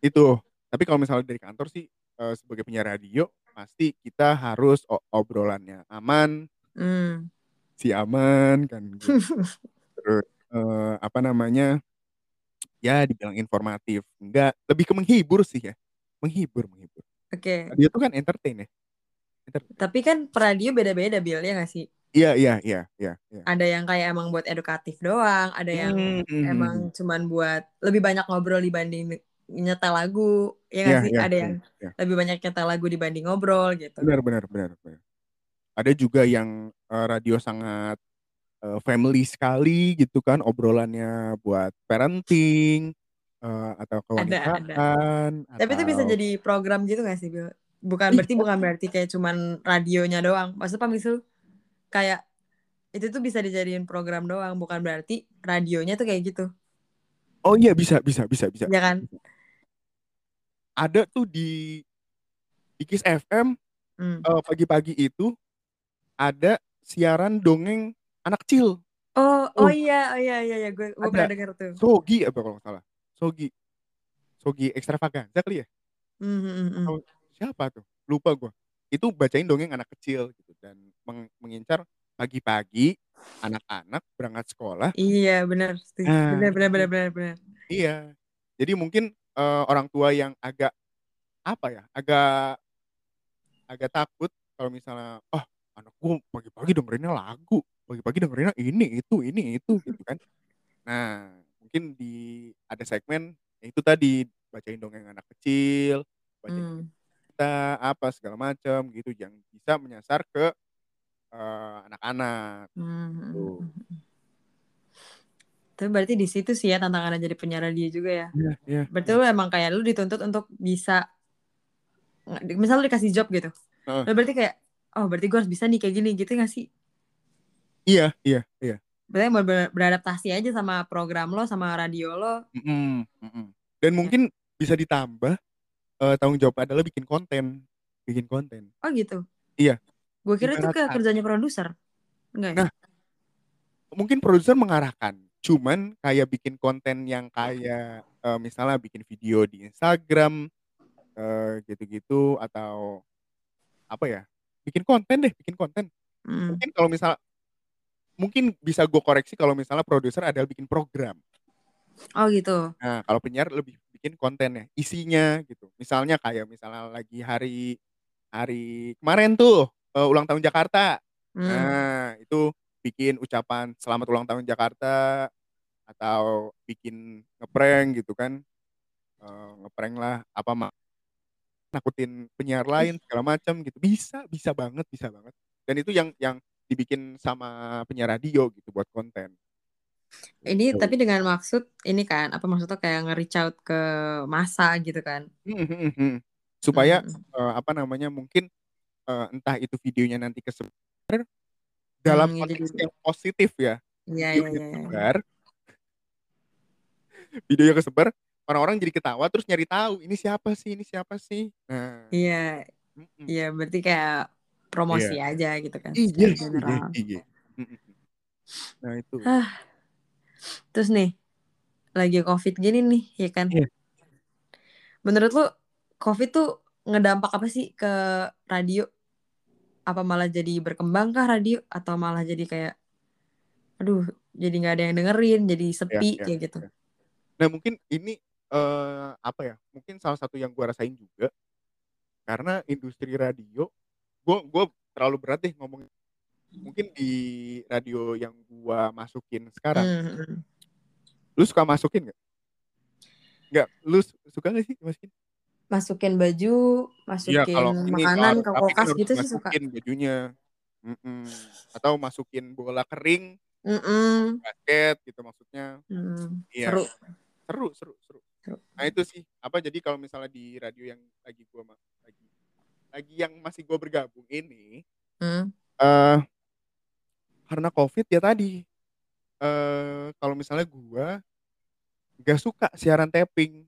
Itu. Tapi kalau misalnya dari kantor sih eh, sebagai penyiar radio pasti kita harus obrolannya aman,
Hmm.
si aman kan gitu. Terus eh, apa namanya? Ya dibilang informatif. Enggak, lebih ke menghibur sih ya. Menghibur, menghibur.
Oke.
Radio itu kan entertain ya. Entertain.
Tapi kan radio beda-beda Bill ya nggak sih?
Iya, iya, iya, iya, iya.
Ada yang kayak emang buat edukatif doang, ada yang
Hmm,
emang cuman buat lebih banyak ngobrol dibanding nyetel lagu, ya nggak
Iya,
sih?
iya,
Ada
iya,
yang
iya.
lebih banyak nyetel lagu dibanding ngobrol gitu.
Benar, benar, benar, benar. Ada juga yang eh, radio sangat eh, family sekali gitu kan obrolannya buat parenting eh, atau
Ada, ada.
kewanitaan
Tapi itu bisa jadi program gitu gak sih, Bill? Bukan
Iya.
berarti bukan berarti kayak cuman radionya doang. Sih lu? Kayak itu tuh bisa dijadiin program doang, bukan berarti radionya tuh kayak gitu.
oh iya bisa bisa bisa bisa
Ya kan?
Ada tuh di di Kiss FM
Hmm.
eh, pagi-pagi itu ada siaran dongeng anak kecil.
Oh, oh
Oh,
iya, oh iya, iya, iya. Gue, gue pernah
ada
denger tuh.
Sogi apa kalau nggak salah. Sogi. Sogi Extravaganza kali ya?
Hmm, hmm, hmm, hmm.
Atau siapa tuh? Lupa gua. Itu bacain dongeng anak kecil gitu dan meng- mengincar pagi-pagi anak-anak berangkat sekolah.
Iya, benar.
Nah,
Benar, benar, benar, benar, benar.
Iya. Jadi mungkin eh, orang tua yang agak apa ya? Agak agak takut kalau misalnya oh anakku pagi-pagi dengerinnya lagu, pagi-pagi dengerinnya ini itu ini itu gitu kan. Nah, mungkin di ada segmen itu tadi bacain dongeng anak kecil, bacain
Hmm.
cerita apa segala macam gitu yang bisa menyasar ke eh, anak-anak
Hmm, hmm, hmm,
gitu.
Hmm. Tapi berarti di situ sih ya tantangannya jadi penyiar radio juga ya.
Iya, iya.
Berarti lu emang kayak lu dituntut untuk bisa misal lu dikasih job gitu.
Heeh.
Lu berarti kayak oh berarti gue harus bisa nih kayak gini gitu gak sih?
Iya, iya, iya.
Berarti mau ber- beradaptasi aja sama program lo sama radio lo.
Mm-mm, mm-mm. Dan mungkin bisa ditambah eh, tanggung jawab adalah bikin konten, bikin konten.
Oh gitu.
Iya.
Gue kira itu ke kerjanya produser. Enggak ya?
Nah, mungkin produser mengarahkan, cuman kayak bikin konten yang kayak eh, misalnya bikin video di Instagram eh, gitu-gitu atau apa ya? Bikin konten deh, bikin konten.
Hmm.
Mungkin kalau misal mungkin bisa gue koreksi kalau misalnya produser adalah bikin program.
Oh gitu.
Nah, kalau penyiar lebih bikin kontennya, isinya gitu. Misalnya kayak misalnya lagi hari hari kemarin tuh eh, ulang tahun Jakarta.
Hmm.
Nah, itu bikin ucapan selamat ulang tahun Jakarta atau bikin ngeprank gitu kan. Eh, ngeprank lah apa mak nakutin penyiar lain segala macam gitu. Bisa, bisa banget, bisa banget. Dan itu yang yang dibikin sama penyiar radio gitu buat konten.
Ini
Gitu.
tapi dengan maksud ini kan apa maksudnya kayak nge-reach out ke masa gitu kan.
Hmm, hmm, hmm. Supaya
Hmm.
eh, apa namanya mungkin eh, entah itu videonya nanti kesebar dalam
Hmm,
konteks
jadi-
yang positif ya.
Iya iya iya. iya.
kesebar, videonya kesebar, orang-orang jadi ketawa terus nyari tahu ini siapa sih, ini siapa sih. Nah,
Iya, iya berarti kayak promosi aja gitu kan
iya, iya, iya. Mm-mm. Nah itu.
Ah, terus nih lagi covid gini nih ya kan.
Iya.
Menurut lu covid tuh ngedampak apa sih ke radio? Apa malah jadi berkembang kah radio atau malah jadi kayak aduh jadi nggak ada yang dengerin jadi sepi
ya,
kayak gitu.
ya. Nah mungkin ini eh, apa ya? Mungkin salah satu yang gua rasain juga karena industri radio, gua gua terlalu berat deh ngomong. Mungkin di radio yang gua masukin sekarang,
Hmm, hmm.
lu suka masukin nggak? Nggak, lu su- suka nggak sih masukin?
Masukin baju,
Iya,
masukin
kalau ini
makanan
kalau
ke kulkas gitu sih suka.
masukin bajunya. Mm-mm. Atau masukin bola kering,
Mm-mm.
basket gitu maksudnya.
Hmm,
Iya.
Seru.
Seru, seru, seru.
Seru.
Nah itu sih apa jadi kalau misalnya di radio yang lagi gua lagi lagi yang masih gua bergabung ini
Hmm.
eh karena covid ya tadi eh kalau misalnya gua gak suka siaran tapping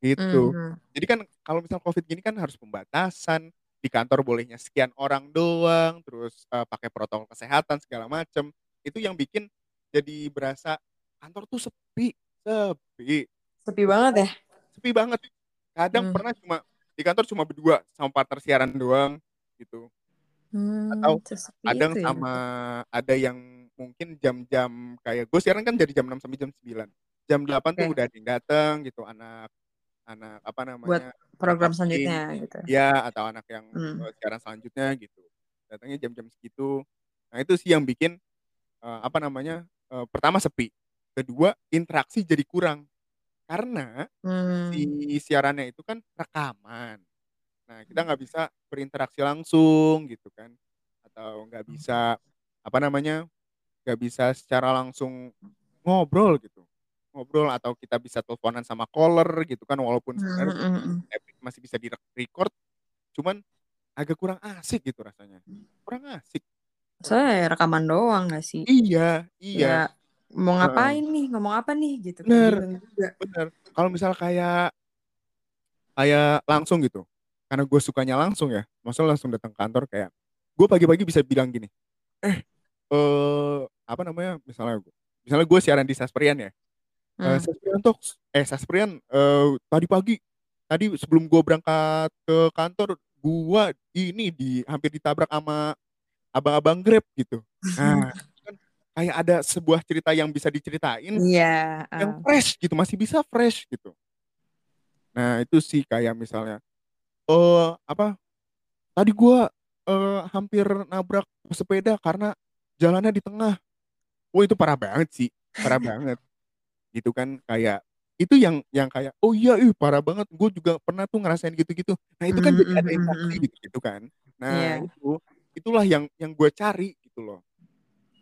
gitu.
Hmm.
Jadi kan kalau misal covid gini kan harus pembatasan di kantor bolehnya sekian orang doang, terus eh, pakai protokol kesehatan segala macem. Itu yang bikin jadi berasa kantor tuh sepi, sepi,
Sepi banget ya.
sepi banget. Kadang
Hmm.
pernah cuma di kantor cuma berdua sama partner siaran doang gitu.
Hmm,
Atau
sesepi
Kadang
itu ya.
sama ada yang mungkin jam-jam kayak gue siaran kan dari jam 6 sampai jam 9. Jam 8 tuh
Oke.
udah ada yang datang gitu anak anak apa namanya
Program
anak
selanjutnya gitu.
ya atau anak yang
Hmm.
siaran selanjutnya gitu datangnya jam-jam segitu nah itu sih yang bikin eh, apa namanya eh, pertama sepi kedua interaksi jadi kurang karena
Hmm.
si siarannya itu kan rekaman nah kita nggak bisa berinteraksi langsung gitu kan atau nggak bisa apa namanya nggak bisa secara langsung ngobrol gitu ngobrol atau kita bisa teleponan sama caller gitu kan walaupun
Hmm,
sebenarnya
hmm, hmm.
epic masih bisa di record cuman agak kurang asik gitu rasanya kurang asik
Soalnya ya rekaman doang gak sih?
iya iya
Ya mau ngapain nih, ngomong apa nih gitu. Kayak
Bener. bener kalau misal kayak kayak langsung gitu karena gue sukanya langsung ya maksudnya langsung datang kantor kayak gue pagi-pagi bisa bilang gini eh eh apa namanya misalnya misalnya gue siaran di Sasperian ya eh
Hmm.
Sasperian Talks eh Sasperian eh tadi pagi tadi sebelum gue berangkat ke kantor gue ini di hampir ditabrak sama abang-abang Grab gitu nah kan kayak ada sebuah cerita yang bisa diceritain
Iya.
yang
ah.
fresh gitu masih bisa fresh gitu nah itu sih kayak misalnya eh apa tadi gue eh hampir nabrak sepeda karena jalannya di tengah Wah itu parah banget sih, parah banget. Gitu kan kayak itu yang yang kayak oh iya ih parah banget gue juga pernah tuh ngerasain gitu-gitu. Nah itu kan
Mm,
jadi
mm,
ada
mm,
interaksi
mm.
gitu gitu kan. Nah
Iya.
itu itulah yang yang gue cari gitu loh.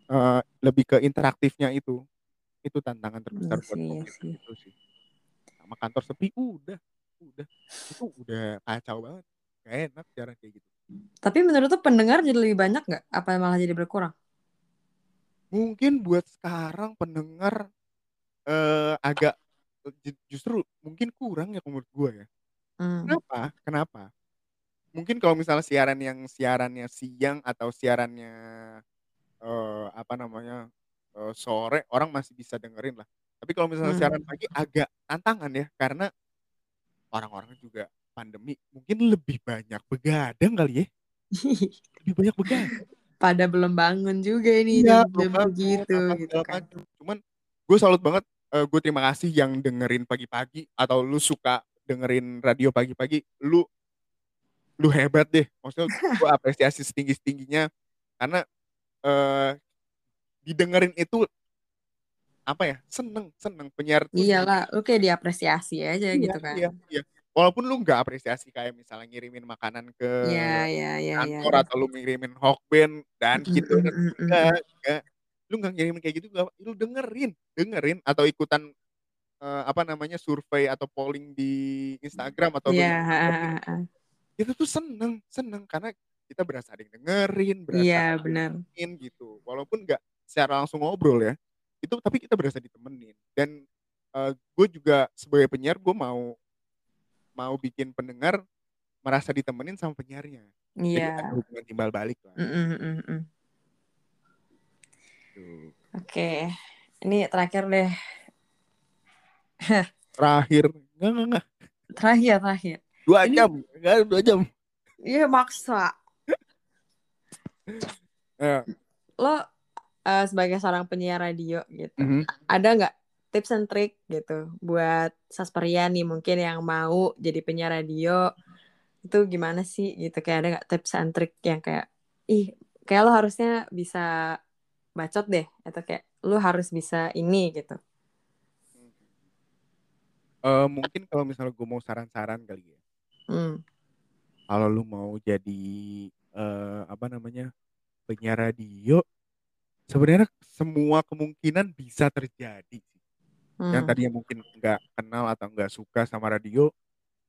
Eh, lebih ke interaktifnya itu. Itu tantangan
Iya
terbesar buat
sih, iya
gitu sih. Sama kantor sepi udah udah itu udah kacau banget. Gak enak jarang kayak gitu.
Tapi menurut tuh pendengar jadi lebih banyak nggak? Apa malah jadi berkurang?
Mungkin buat sekarang pendengar eh agak ju- justru mungkin kurang ya menurut gue ya.
Hmm.
Kenapa? Kenapa? Mungkin kalau misalnya siaran yang siarannya siang atau siarannya eh, apa namanya eh, sore orang masih bisa dengerin lah. Tapi kalau misalnya
Hmm.
siaran pagi agak tantangan ya karena orang-orang juga pandemi mungkin lebih banyak begadang kali ya. Lebih banyak begadang.
Pada belum bangun juga ini
Iya,
jam jam
apa
gitu kan.
Cuman gue salut banget. gue terima kasih yang dengerin pagi-pagi atau lu suka dengerin radio pagi-pagi. Lu lu hebat deh. Maksudnya gue apresiasi setinggi tingginya karena eh didengerin itu apa ya seneng seneng penyiar tuh
Iyalah, lu kayak diapresiasi aja
iya
gitu kan.
iya iya walaupun lu nggak apresiasi kayak misalnya ngirimin makanan ke
Iya, iya, iya, iya.
kantor atau lu ngirimin hokben dan
Mm,
gitu
mm,
kan
mm, mm,
enggak enggak lu nggak ngirimin kayak gitu nggak lu dengerin dengerin atau ikutan eh, apa namanya survei atau polling di Instagram atau lu
Iya, ha.
itu tuh seneng seneng karena kita berasa ada yang dengerin berasa
Iya, benar.
ditemenin gitu walaupun nggak secara langsung ngobrol ya itu tapi kita berasa ditemenin dan gue juga sebagai penyiar gue mau mau bikin pendengar merasa ditemenin sama penyiarnya jadi
Iya.
ada hubungan timbal balik lah
Mm, mm, mm, mm. Oke, ini terakhir deh.
terakhir nggak nggak nggak
Terakhir, terakhir.
dua
Ini-
jam nggak dua jam
Iya maksa.
Eh,
Lo eh, sebagai seorang penyiar radio gitu,
mhm.
ada nggak tips and trick gitu buat Sasperian nih mungkin yang mau jadi penyiar radio itu gimana sih gitu kayak ada nggak tips and trick yang kayak ih kayak lo harusnya bisa bacot deh atau kayak lo harus bisa ini gitu.
Eh, mungkin kalau misalnya gue mau saran-saran kali ya
Hmm.
kalau lu mau jadi eh, apa namanya penyiar radio sebenarnya semua kemungkinan bisa terjadi yang
Hmm.
tadinya mungkin nggak kenal atau nggak suka sama radio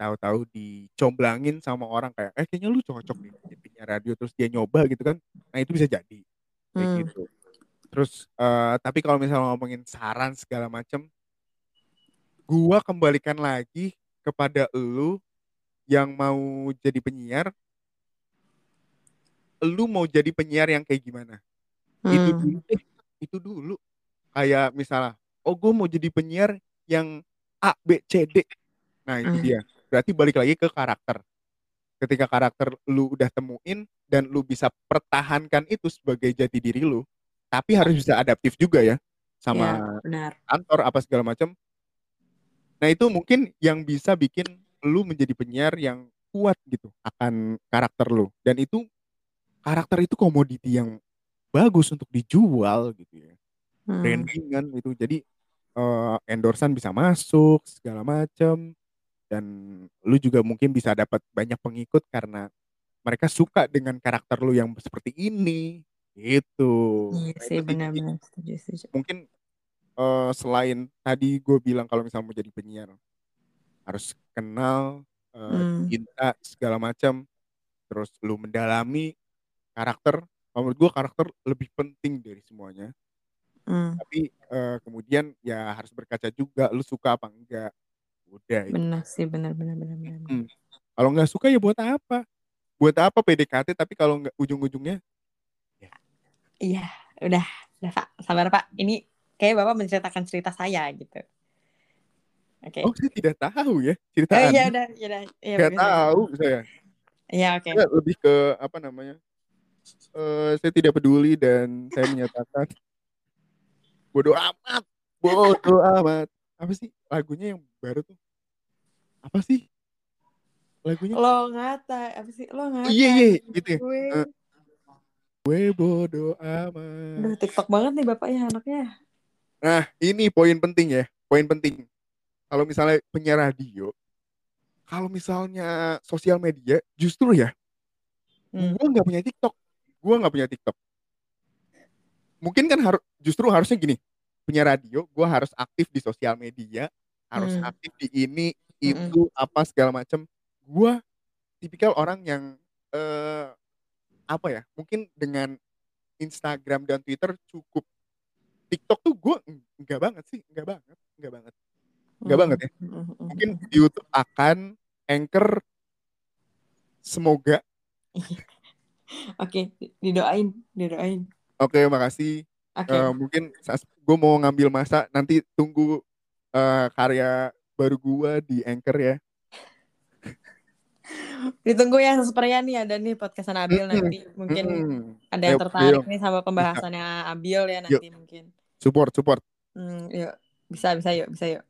tahu-tahu dicomblangin sama orang kayak eh kayaknya lu cocok nih jadi penyiar radio terus dia nyoba gitu kan nah itu bisa jadi kayak
Hmm.
gitu terus eh, tapi kalau misalnya ngomongin saran segala macem gua kembalikan lagi kepada lu yang mau jadi penyiar. Lu mau jadi penyiar yang kayak gimana? Itu
Hmm.
dulu deh itu dulu. Kayak misalnya oh gue mau jadi penyiar yang A B C D. Nah itu
Hmm.
dia. Berarti balik lagi ke karakter. Ketika karakter lu udah temuin dan lu bisa pertahankan itu sebagai jati diri lu tapi harus bisa adaptif juga ya
Ya,
sama
benar.
kantor apa segala macam nah itu mungkin yang bisa bikin lu menjadi penyiar yang kuat gitu akan karakter lu. Dan itu karakter itu komoditi yang bagus untuk dijual gitu ya.
Hmm.
brandingan itu. Jadi eh, endorsan bisa masuk segala macam dan lu juga mungkin bisa dapat banyak pengikut karena mereka suka dengan karakter lu yang seperti ini gitu
Iya
Nah,
sih
itu
benar-benar setuju, setuju.
mungkin eh, selain tadi gue bilang kalau misalnya mau jadi penyiar harus kenal eh,
Hmm.
cinta segala macam terus lu mendalami karakter Kalau menurut gue karakter lebih penting dari semuanya
Hmm.
tapi eh, kemudian ya harus berkaca juga lu suka apa enggak udah itu
Benar sih, benar benar benar benar. benar.
Hmm. kalau nggak suka ya buat apa buat apa PDKT tapi kalau nggak ujung-ujungnya
Iya, udah, udah Pak, sabar Pak. Ini kayak Bapak menceritakan cerita saya gitu. Oke.
Oh, saya tidak tahu ya cerita
Oh iya udah, iya udah. Iya, bagus, bagus.
tahu saya.
Iya, oke.
Saya lebih ke apa namanya? Eh, saya tidak peduli dan saya menyatakan bodoh amat, bodoh amat. Apa sih lagunya yang baru tuh? Apa sih lagunya?
Lo ngata, apa sih? Lo ngata.
Iya iya gitu ya.
Gue.
Eh. Gue bodoh amat.
TikTok banget nih Bapak ya anaknya.
Nah ini poin penting ya, poin penting. Kalau misalnya penyiar radio, kalau misalnya sosial media, justru ya,
Hmm.
gue nggak punya TikTok, gue nggak punya TikTok. Mungkin kan harus, justru harusnya gini, penyiar radio, gue harus aktif di sosial media, harus
Hmm.
aktif di ini,
Mm-mm.
itu apa segala macem. Gue tipikal orang yang eh, apa ya? Mungkin dengan Instagram dan Twitter cukup. TikTok tuh gue enggak banget sih, enggak banget, enggak banget, enggak
Hmm.
banget ya.
Hmm, hmm, hmm,
Mungkin di YouTube akan anchor semoga.
Oke, didoain, didoain.
Oke, makasih.
Oke.
Eh, mungkin gue mau ngambil masa nanti tunggu eh, karya baru gue di anchor ya.
Ditunggu ya sepertinya nih ada nih podcastan Abil
Mm-mm.
nanti. Mungkin
Mm-mm.
ada yang tertarik
ayo.
nih sama pembahasannya Abil ya nanti mungkin.
Support, support.
Hmm, yuk. Bisa, bisa yuk, bisa yuk.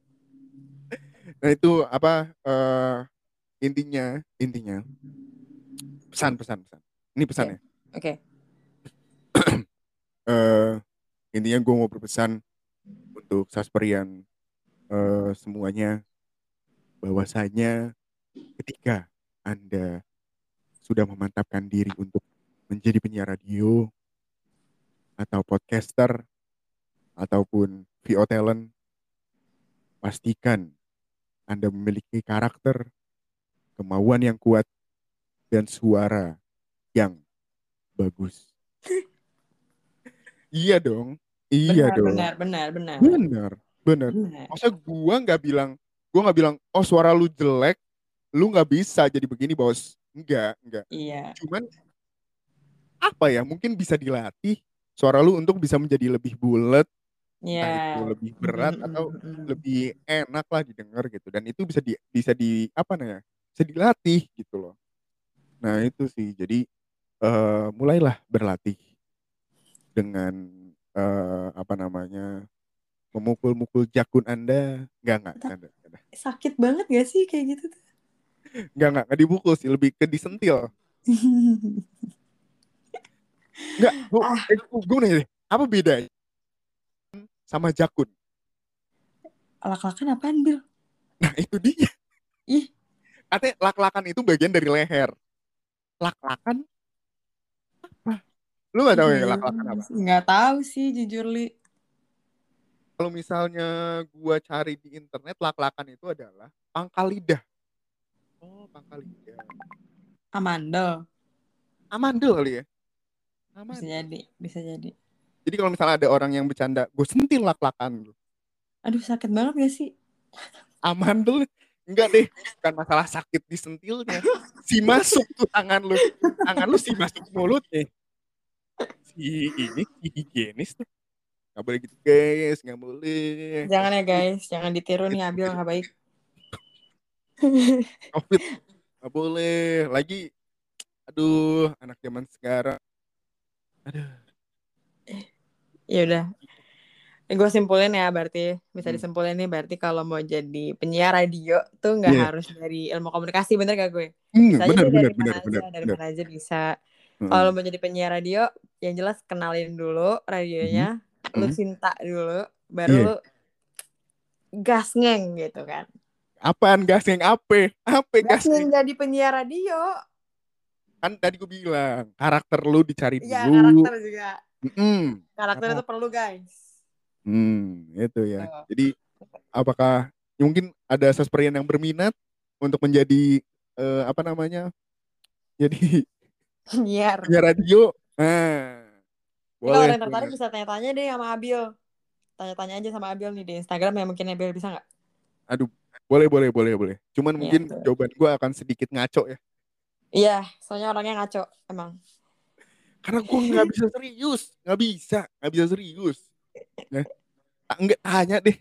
Nah itu apa eh, intinya, intinya pesan, pesan, pesan. Ini pesannya.
Oke.
eh intinya gue mau berpesan untuk Sasperian eh, semuanya bahwasanya ketika anda sudah memantapkan diri untuk menjadi penyiar radio atau podcaster ataupun VO talent pastikan anda memiliki karakter kemauan yang kuat dan suara yang bagus Iya dong. Iya
benar,
dong.
benar, benar, benar.
Benar, benar.
Benar.
Masa gua nggak bilang, gua nggak bilang, oh suara lu jelek, lu nggak bisa jadi begini bos. Enggak, enggak.
Iya.
Cuman apa ya? Mungkin bisa dilatih suara lu untuk bisa menjadi lebih bulat,
Iya.
entah itu lebih berat
Mm, mm,
atau lebih enak lah didengar gitu. Dan itu bisa di bisa di apa namanya? Bisa dilatih gitu loh. Nah itu sih. Jadi eh mulailah berlatih dengan eh apa namanya? memukul-mukul jakun Anda. Canda, canda.
Sakit banget gak sih kayak gitu tuh?
Enggak, enggak, enggak dipukul sih, lebih ke disentil. Enggak, gue,
Ah.
gue nanya deh, apa bedanya sama jakun?
Lak-lakan apaan, Bil?
Nah itu dia.
Ih.
Katanya lak-lakan itu bagian dari leher. Lak-lakan apa? Lu gak tahu ya lak-lakan apa?
Nggak tahu sih, jujur, Li.
Kalau misalnya gua cari di internet, lak-lakan itu adalah pangkal lidah. Oh, pangkal lidah.
Amandel.
Amandel kali ya?
Bisa
Amandel.
jadi, bisa jadi.
Jadi kalau misalnya ada orang yang bercanda, gue sentil lak-lakan.
Aduh, sakit banget gak sih?
Amandel enggak deh bukan masalah sakit disentilnya si masuk tuh tangan lu tangan lu si masuk mulutnya si ini si higienis tuh nggak boleh gitu guys nggak boleh
Jangan ya, guys. Jangan ditiru nih, Abil. Nggak baik.
Covid nggak boleh lagi aduh anak zaman sekarang aduh
Ya udah. Gue simpulin ya berarti bisa
Hmm.
disimpulin nih berarti kalau mau jadi penyiar radio tuh nggak
Iya.
harus dari ilmu komunikasi bener gak gue?
hmm,
Bisa aja
benar
deh
benar
dari
benar
mana aja,
benar
dari mana aja bisa.
Hmm.
Kalau mau jadi penyiar radio, yang jelas kenalin dulu radionya, lu
Hmm.
cinta dulu, baru lu gas ngeng gitu kan.
Apaan gasing ape ape
Gas
gasing
ngeng jadi penyiar radio.
kan tadi gue bilang karakter lu dicari
Ya
dulu
karakter juga.
Mm.
Karakter
Apa?
itu perlu guys.
Hmm, itu ya.
Tuh.
Jadi apakah ya mungkin ada sasperian yang berminat untuk menjadi eh, apa namanya? Jadi
Penyiar.
punya radio? Nah,
Kalau yang tertarik bisa tanya-tanya deh sama Abil. Tanya-tanya aja sama Abil nih di Instagram ya mungkin Abil bisa nggak?
Aduh, boleh, boleh, boleh, boleh. Cuman
Iya,
mungkin
tuh.
jawaban gue akan sedikit ngaco ya.
Iya, soalnya orangnya ngaco emang.
karena gue nggak bisa serius nggak bisa nggak bisa serius ya nggak tanya deh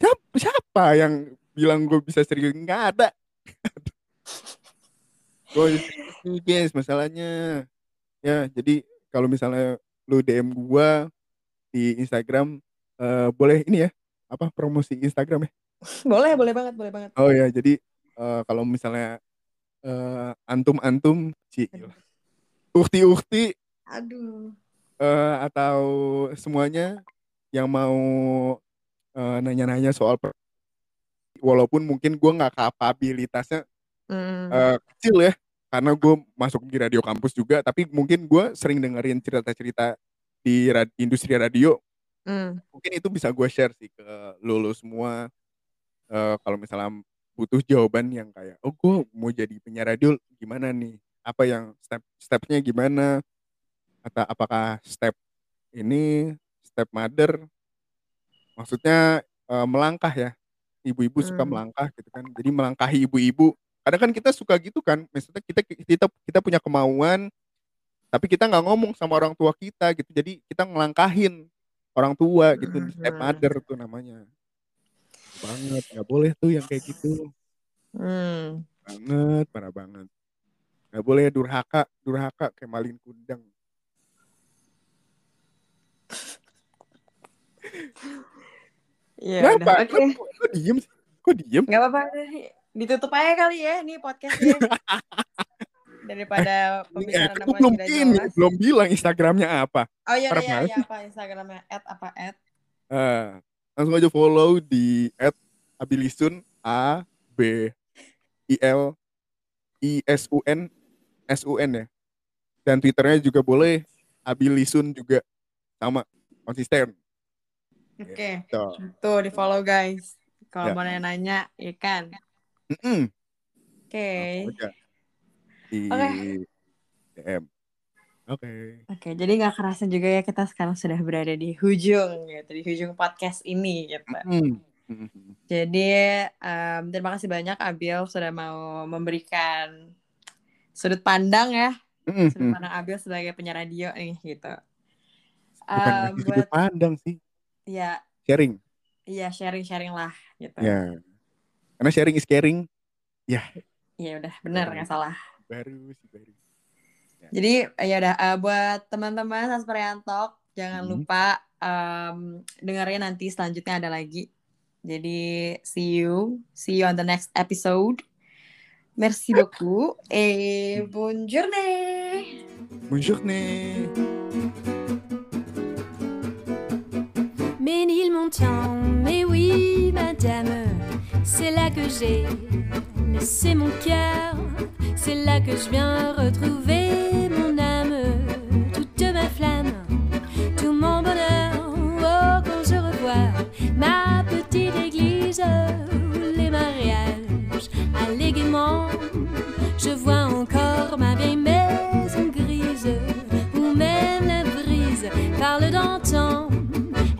siapa siapa yang bilang gue bisa serius nggak ada gue serius guys masalahnya ya jadi kalau misalnya lu DM gue di Instagram uh, boleh ini ya apa promosi Instagram ya
boleh boleh banget boleh banget.
Oh ya jadi uh, kalau misalnya uh, antum antum sih ukti-ukti
aduh.
Uh, atau semuanya yang mau uh, nanya-nanya soal per walaupun mungkin gue nggak kapabilitasnya mm. uh, kecil ya karena gue masuk di radio kampus juga tapi mungkin gue sering dengerin cerita-cerita di rad industri radio. Mm. mungkin itu bisa gue share sih ke lulu semua uh, kalau misalnya butuh jawaban yang kayak oh gue mau jadi penyiar radio gimana nih? Apa yang step stepnya gimana? Atau apakah step ini step mother? Maksudnya uh, melangkah ya. Ibu-ibu hmm. suka melangkah gitu kan. Jadi melangkahi ibu-ibu. Kadang kan kita suka gitu kan. Maksudnya kita kita kita punya kemauan tapi kita nggak ngomong sama orang tua kita gitu. Jadi kita ngelangkahin orang tua gitu hmm. step mother tuh namanya banget nggak boleh tuh yang kayak gitu hmm. banget parah banget nggak boleh durhaka durhaka kayak malin kundang
Ya Kenapa? Oke. Okay.
Kok, kok diem sih? Kok diem?
Gak apa-apa. Ditutup aja kali ya nih podcastnya. Daripada
pembicaraan eh, belum ini, belum bilang Instagramnya apa.
Oh iya, iya, iya, apa Instagramnya? At apa? At?
Uh, langsung aja follow di at abilisun A B I L I S U N S U N ya. Dan Twitternya juga boleh abilisun juga sama konsisten.
Oke. Okay. Gitu. Tuh di follow guys. Kalau ya. mau nanya, ya kan. Mm -mm. Oke. Okay.
Di okay. DM. Oke. Okay.
Oke, okay, jadi nggak kerasa juga ya kita sekarang sudah berada di hujung gitu, di hujung podcast ini gitu. Mm. Jadi um, terima kasih banyak Abil sudah mau memberikan sudut pandang ya, mm -hmm. sudut pandang Abil sebagai penyiar radio nih gitu.
Bukan um, buat, sudut pandang sih.
Iya.
Sharing.
Iya sharing-sharing lah gitu.
Ya. Karena sharing is caring. Ya.
Iya udah benar nggak salah.
Baru sih baru.
Jadi ya udah uh, buat teman-teman Sasperiantok jangan hmm. lupa um, dengerin nanti selanjutnya ada lagi. Jadi see you, see you on the next episode. Merci beaucoup et bonne journée.
Bonne journée.
Ménilmontant, mais oui, madame, c'est là que j'ai laissé mon cœur, c'est là que je viens retrouver Je vois encore ma vieille maison grise, où même la brise parle d'antan.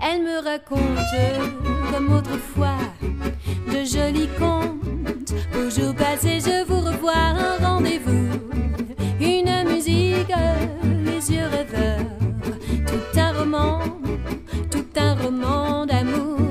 Elle me raconte, comme autrefois, de jolis contes. Au jour passé, je vous revois un rendez-vous. Une musique, les yeux rêveurs, tout un roman, tout un roman d'amour.